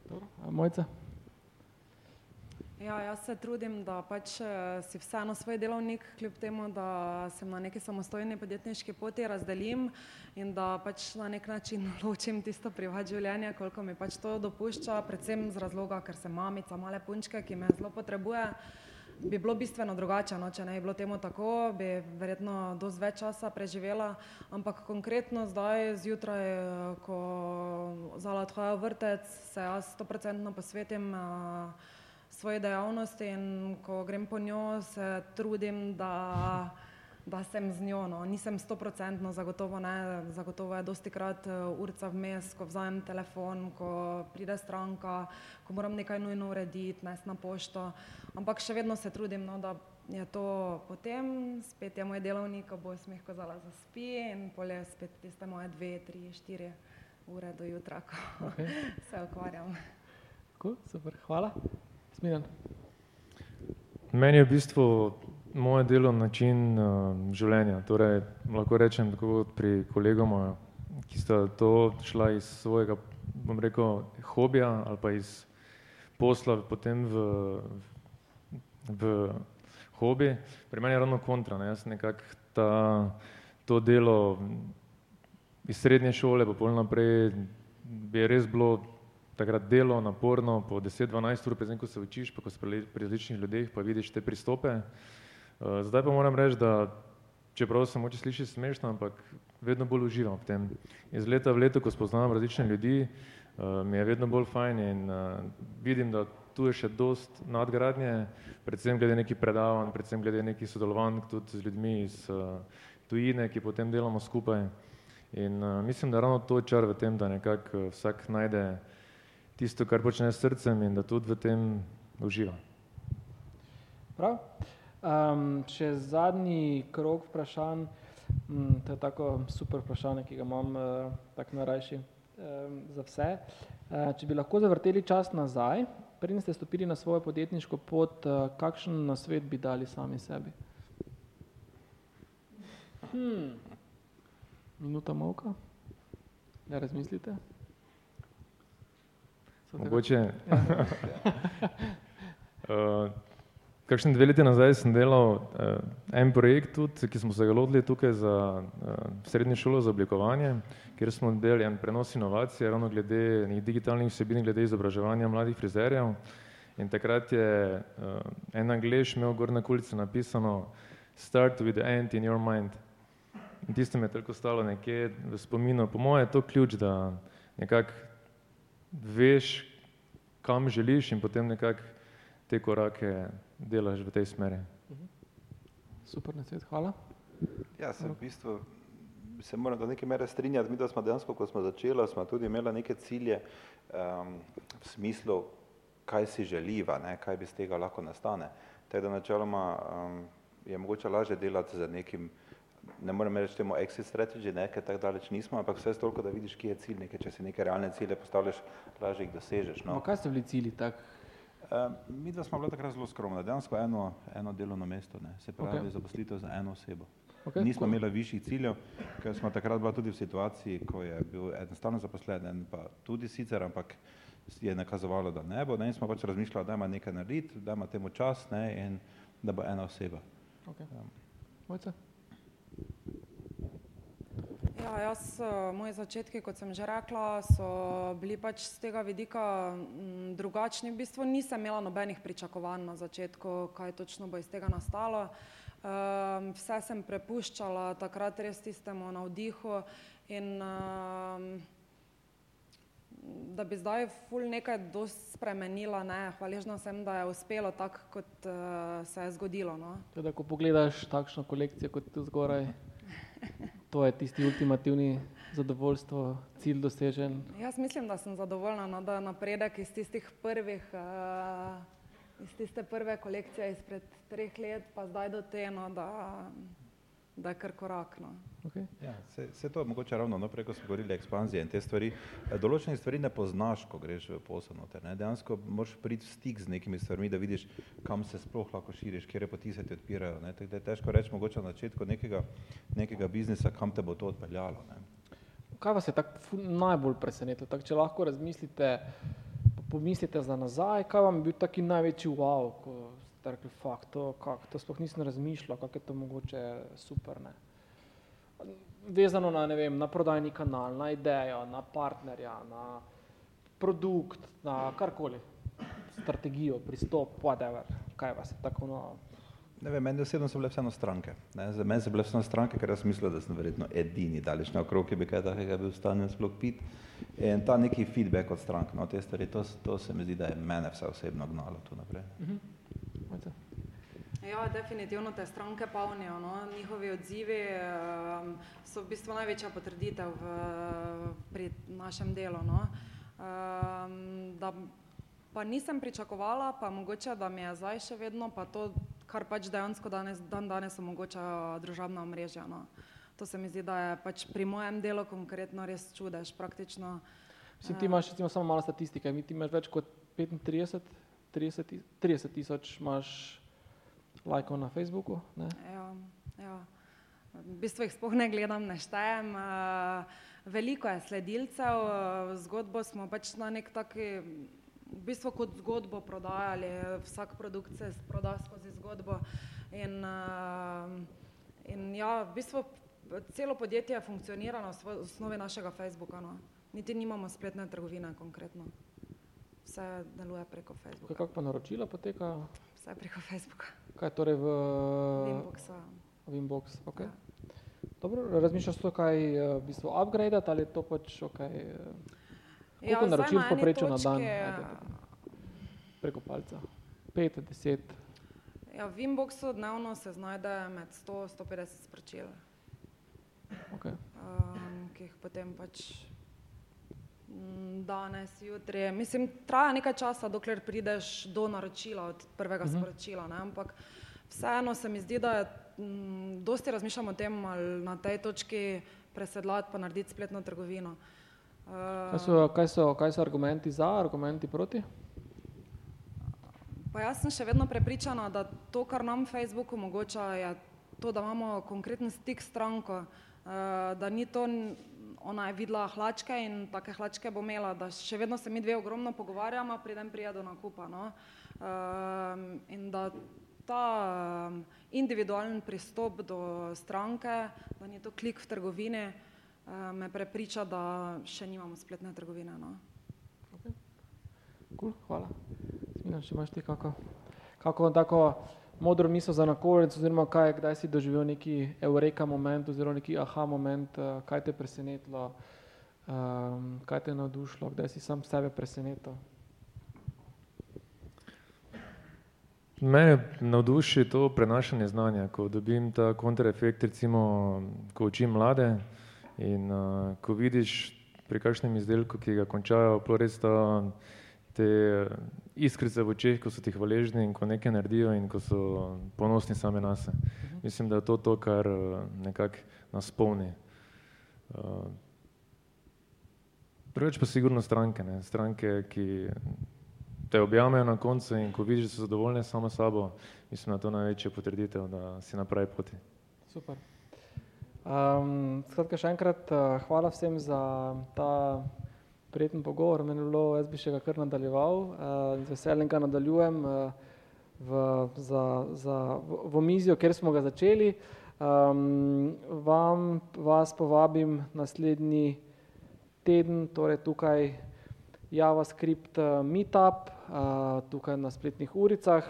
[SPEAKER 1] Dobro, Mojca?
[SPEAKER 2] Ja, jaz se trudim, da pač si vseeno svoj delovnik, kljub temu da sem na neki samostojni podjetniški poti, razdelim in da pač na neki način ločim tisto privat življenje, koliko mi pač to dopušča, predvsem z razloga, ker sem mamica male punčke, ki me zelo potrebuje. Bi bilo bistveno drugače, no, če ne bi bilo temu tako, bi verjetno dosti več časa preživela, ampak konkretno zdaj zjutraj, ko Zala odhaja v vrtec, se jaz stoprocentno posvetim svoji dejavnosti, in ko grem po njo, se trudim, da da sem z njo, no, nisem stoprocentno, zagotovo ne, zagotovo je dostikrat urica vmes, ko vzamem telefon, ko pride stranka, ko moram nekaj nujno urediti, nesti na pošto, ampak še vedno se trudim, no, da je to potem, spet je moj delovnik ob osmih, ko Zala zaspi, in pol je spet tiste moje dve, tri, štiri ure do jutra, ko se ukvarjam.
[SPEAKER 1] Cool, super, hvala. Smiljana?
[SPEAKER 4] Meni je v bistvu moje delo način življenja, torej lahko rečem tako kot pri kolegoma, ki sta to šla iz svojega, bom rekel, hobija ali pa iz posla potem v v hobi. Pri meni je ravno kontra, ne, jaz nekako ta, to delo iz srednje šole pa pol naprej je res bilo takrat delo naporno po deset, dvanajst ur, predvsem ko se učiš pa ko si pri različnih ljudeh pa vidiš te pristope. Zdaj pa moram reči, da čeprav se mogoče sliši smešno, ampak vedno bolj uživam v tem. Iz leta v leto, ko spoznavam različne ljudi, mi je vedno bolj fajn in vidim, da tu je še dosti nadgradnje, predvsem glede nekih predavanj, predvsem glede nekih sodelovanj tudi z ljudmi iz tujine, ki potem delamo skupaj. In mislim, da ravno to je čar v tem, da nekako vsak najde tisto, kar počne s srcem, in da tudi v tem uživa.
[SPEAKER 1] Prav. Še zadnji krog vprašanj, to je tako super vprašanje, ki ga imam tako najrajši za vse. Če bi lahko zavrteli čas nazaj, preden ste stopili na svojo podjetniško pot, kakšen nasvet bi dali sami sebi? Minuta molka, da razmislite.
[SPEAKER 4] Mogoče kakšni dve leti nazaj sem delal en projekt tudi, ki smo se ga lotili tukaj za srednjo šolo za oblikovanje, kjer smo delali en prenos inovacij ravno glede digitalnih vsebin glede izobraževanja mladih frizerjev. In takrat je en Anglež imel gor na kulici napisano start with the end in your mind. In tisto mi je toliko ostalo nekje v spominu, po moje je to ključ, da nekako veš, kam želiš, in potem nekako te korake delaš v tej smeri.
[SPEAKER 1] Super nasvet, hvala.
[SPEAKER 3] Ja, se v bistvu se moram do neke mere strinjati. Mi, da smo dejansko, ko smo začeli, smo tudi imeli neke cilje um, v smislu, kaj si želiva, ne, kaj bi z tega lahko nastane. Tako da načeloma um, je mogoče lažje delati z nekim, ne morem reči temu exit strategy, nekaj tako daleč nismo, ampak vse toliko, da vidiš, kje je cilj, nekaj, če si neke realne cilje postavljaš, lažje jih dosežeš. No.
[SPEAKER 1] No, kaj so bili cilji tak?
[SPEAKER 3] Um, mi dva smo bila takrat zelo skromna, dejansko eno, eno delovno mesto, ne, se pravi
[SPEAKER 1] Ok.
[SPEAKER 3] zaposlitev za eno osebo.
[SPEAKER 1] Okay,
[SPEAKER 3] Nismo
[SPEAKER 1] cool.
[SPEAKER 3] imeli višjih ciljev, ker smo takrat bila tudi v situaciji, ko je bil eden stalno zaposlen, en pa tudi sicer, ampak je nakazovalo, da ne bo, ne, in smo pač razmišljali, da ima nekaj narediti, da ima temu čas ne, in da bo ena oseba.
[SPEAKER 1] Okay.
[SPEAKER 3] Ja.
[SPEAKER 1] Mojca?
[SPEAKER 2] Ja, jaz, eh, moji začetki, kot sem že rekla, so bili pač z tega vidika mm, drugačni. V bistvu nisem imela nobenih pričakovanj na začetku, kaj točno bo iz tega nastalo. Um, vse sem prepuščala takrat res tistemu navdihu in um, da bi zdaj ful nekaj dosti spremenila, ne, hvaležna sem, da je uspelo tako, kot uh, se je zgodilo. No.
[SPEAKER 1] Teda, ko pogledaš takšno kolekcijo kot tu zgoraj, to je tisti ultimativni zadovoljstvo, cilj dosežen.
[SPEAKER 2] Jaz mislim, da sem zadovoljna, no, da napredek iz tistih prvih, uh, iz tiste prve kolekcije izpred treh let, pa zdaj do te, no, da, da je kar korak. No.
[SPEAKER 1] Okay.
[SPEAKER 3] Ja, se, se to je mogoče ravno, no, prej ko smo govorili ekspanzije in te stvari, eh, določenih stvari ne poznaš, ko greš v posel noter, ne, dejansko moraš priti v stik z nekimi stvarmi, da vidiš, kam se sploh lahko širiš, kje poti se ti odpirajo, ne, tako da je težko reči mogoče na začetku nekega, nekega biznisa, kam te bo to odpeljalo, ne.
[SPEAKER 1] Kaj vas je tako najbolj presenetilo? Tak, če lahko razmislite, pomislite za nazaj, kaj vam je bil taki največji wow, ko ste rekli, fakt, to, kak, to sploh nisem razmišljal, kako je to mogoče super. Ne? Vezano na, ne vem, na prodajni kanal, na idejo, na partnerja, na produkt, na karkoli, strategijo, pristop, whatever, kaj vas je tako no,
[SPEAKER 3] Ne vem, meni osebno so bile vseeno stranke. Ne? Za mene so bile vseeno stranke, ker jaz mislil, da sem verjetno edini daleč na okrog, ki bi kaj takega bil v stanju sploh pit. In ta neki feedback od strank, no, te stvari, to, to se mi zdi, da je mene vse osebno gnalo tu naprej.
[SPEAKER 1] Mojca?
[SPEAKER 2] Ja, definitivno te stranke polnijo. No. Njihovi odzivi um, so v bistvu največja potrditev v, pri našem delu. No. Um, da pa nisem pričakovala, pa mogoče, da mi je zdaj še vedno pa to, kar pač dejansko danes, dan danes omogoča družabna omrežja. No. To se mi zdi, da je pač pri mojem delu konkretno res čudež. Praktično
[SPEAKER 1] Mislim, ti imaš recimo, samo malo statistike, mi ti imaš več kot 35, 30, ti- 30 tisoč imaš lajkov na Facebooku. Ne?
[SPEAKER 2] Ja, ja. V bistvu jih sploh ne gledam, ne štejem. Veliko je sledilcev, zgodbo smo pač na nek taki, v bistvu kot zgodbo prodajali, vsak produkt se proda skozi zgodbo. In, in ja, v bistvu celo podjetje funkcionira na osnovi našega Facebooka. No. Niti nimamo spletne trgovine konkretno. Vse deluje preko Facebooka.
[SPEAKER 1] Kako pa naročila poteka?
[SPEAKER 2] Vse preko Facebooka.
[SPEAKER 1] Kaj torej v
[SPEAKER 2] Inboxa.
[SPEAKER 1] v Inbox? Okay.
[SPEAKER 2] Ja.
[SPEAKER 1] Dobro, razmišljaš to kaj eh, v bistvu upgradeati ali je to pač ok? eh, Koliko
[SPEAKER 2] zdaj
[SPEAKER 1] naročil povprečno na dan? Ajde, Preko palca. 5, 10.
[SPEAKER 2] Ja, v Inboxu dnevno se znajde med 100-150 sporočil,
[SPEAKER 1] Okay.
[SPEAKER 2] um, ki jih potem pač danes, jutri. Mislim, traja nekaj časa, dokler prideš do naročila od prvega uh -huh. sporočila. Ne? Ampak vseeno se mi zdi, da je mm, dosti razmišljamo o tem, ali na tej točki presedlati pa narediti spletno trgovino. Uh,
[SPEAKER 1] Kaj so, kaj, so, kaj so argumenti za, argumenti proti?
[SPEAKER 2] Pa jaz sem še vedno prepričana, da to, kar nam Facebook omogoča, je to, da imamo konkreten stik s stranko, eh, da ni to, ona je videla hlačke in take hlačke bo imela, da še vedno se mi dve ogromno pogovarjamo, preden prije do nakupa. No? Um, in da ta um, individualen pristop do stranke, da ni to klik v trgovini, uh, me prepriča, da še nimamo spletne trgovine. No?
[SPEAKER 1] Cool, hvala. Smina, če imaš ti kako, kako tako modro misel za nakonec, oziroma kaj, kdaj si doživel neki eureka moment, oziroma neki aha moment, eh, kaj te je presenetilo, um, kaj te je navdušilo, kdaj si sam sebe presenetil.
[SPEAKER 4] Mene navduši to prenašanje znanja, ko dobim ta kontraefekt, recimo, ko učim mlade in uh, ko vidiš pri kakšnem izdelku, ki ga končajo, pa res ta, te iskrice v očeh, ko so ti hvaležni in ko nekaj naredijo in ko so ponosni sami na se. Mislim, da je to to, kar nekako nas polni. Uh, Preveč pa sigurno stranke, ne? stranke, ki te objamajo na koncu in ko vidiš, da so zadovoljne samo sabo, mislim, da je to največja potrditev, da si na pravi poti.
[SPEAKER 1] Super. Um, skratka, še enkrat uh, hvala vsem za ta prijeten pogovor. Meni je bilo, jaz bi še ga kar nadaljeval in z veseljem ga nadaljujem uh, v, za, za, v, v omizijo, kjer smo ga začeli. Um, vam, vas povabim naslednji teden, torej tukaj JavaScript Meetup, tukaj na spletnih uricah.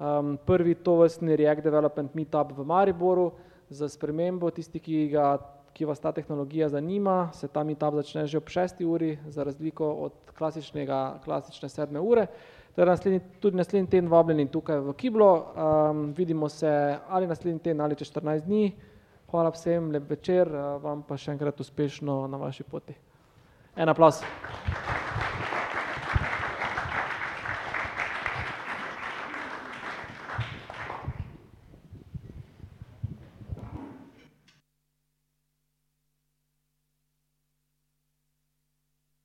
[SPEAKER 1] Um, prvi tovrstni React Development Meetup v Mariboru za spremembo, tisti, ki, ga, ki vas ta tehnologija zanima, se ta Meetup začne že ob 6. uri, za razliko od klasičnega, klasične 7. ure. Torej naslednji, tudi naslednji teden vabljeni tukaj v Kiblo, um, vidimo se ali naslednji teden ali čez 14 dni. Hvala vsem, lep večer, vam pa še enkrat uspešno na vaši poti. En aplaus.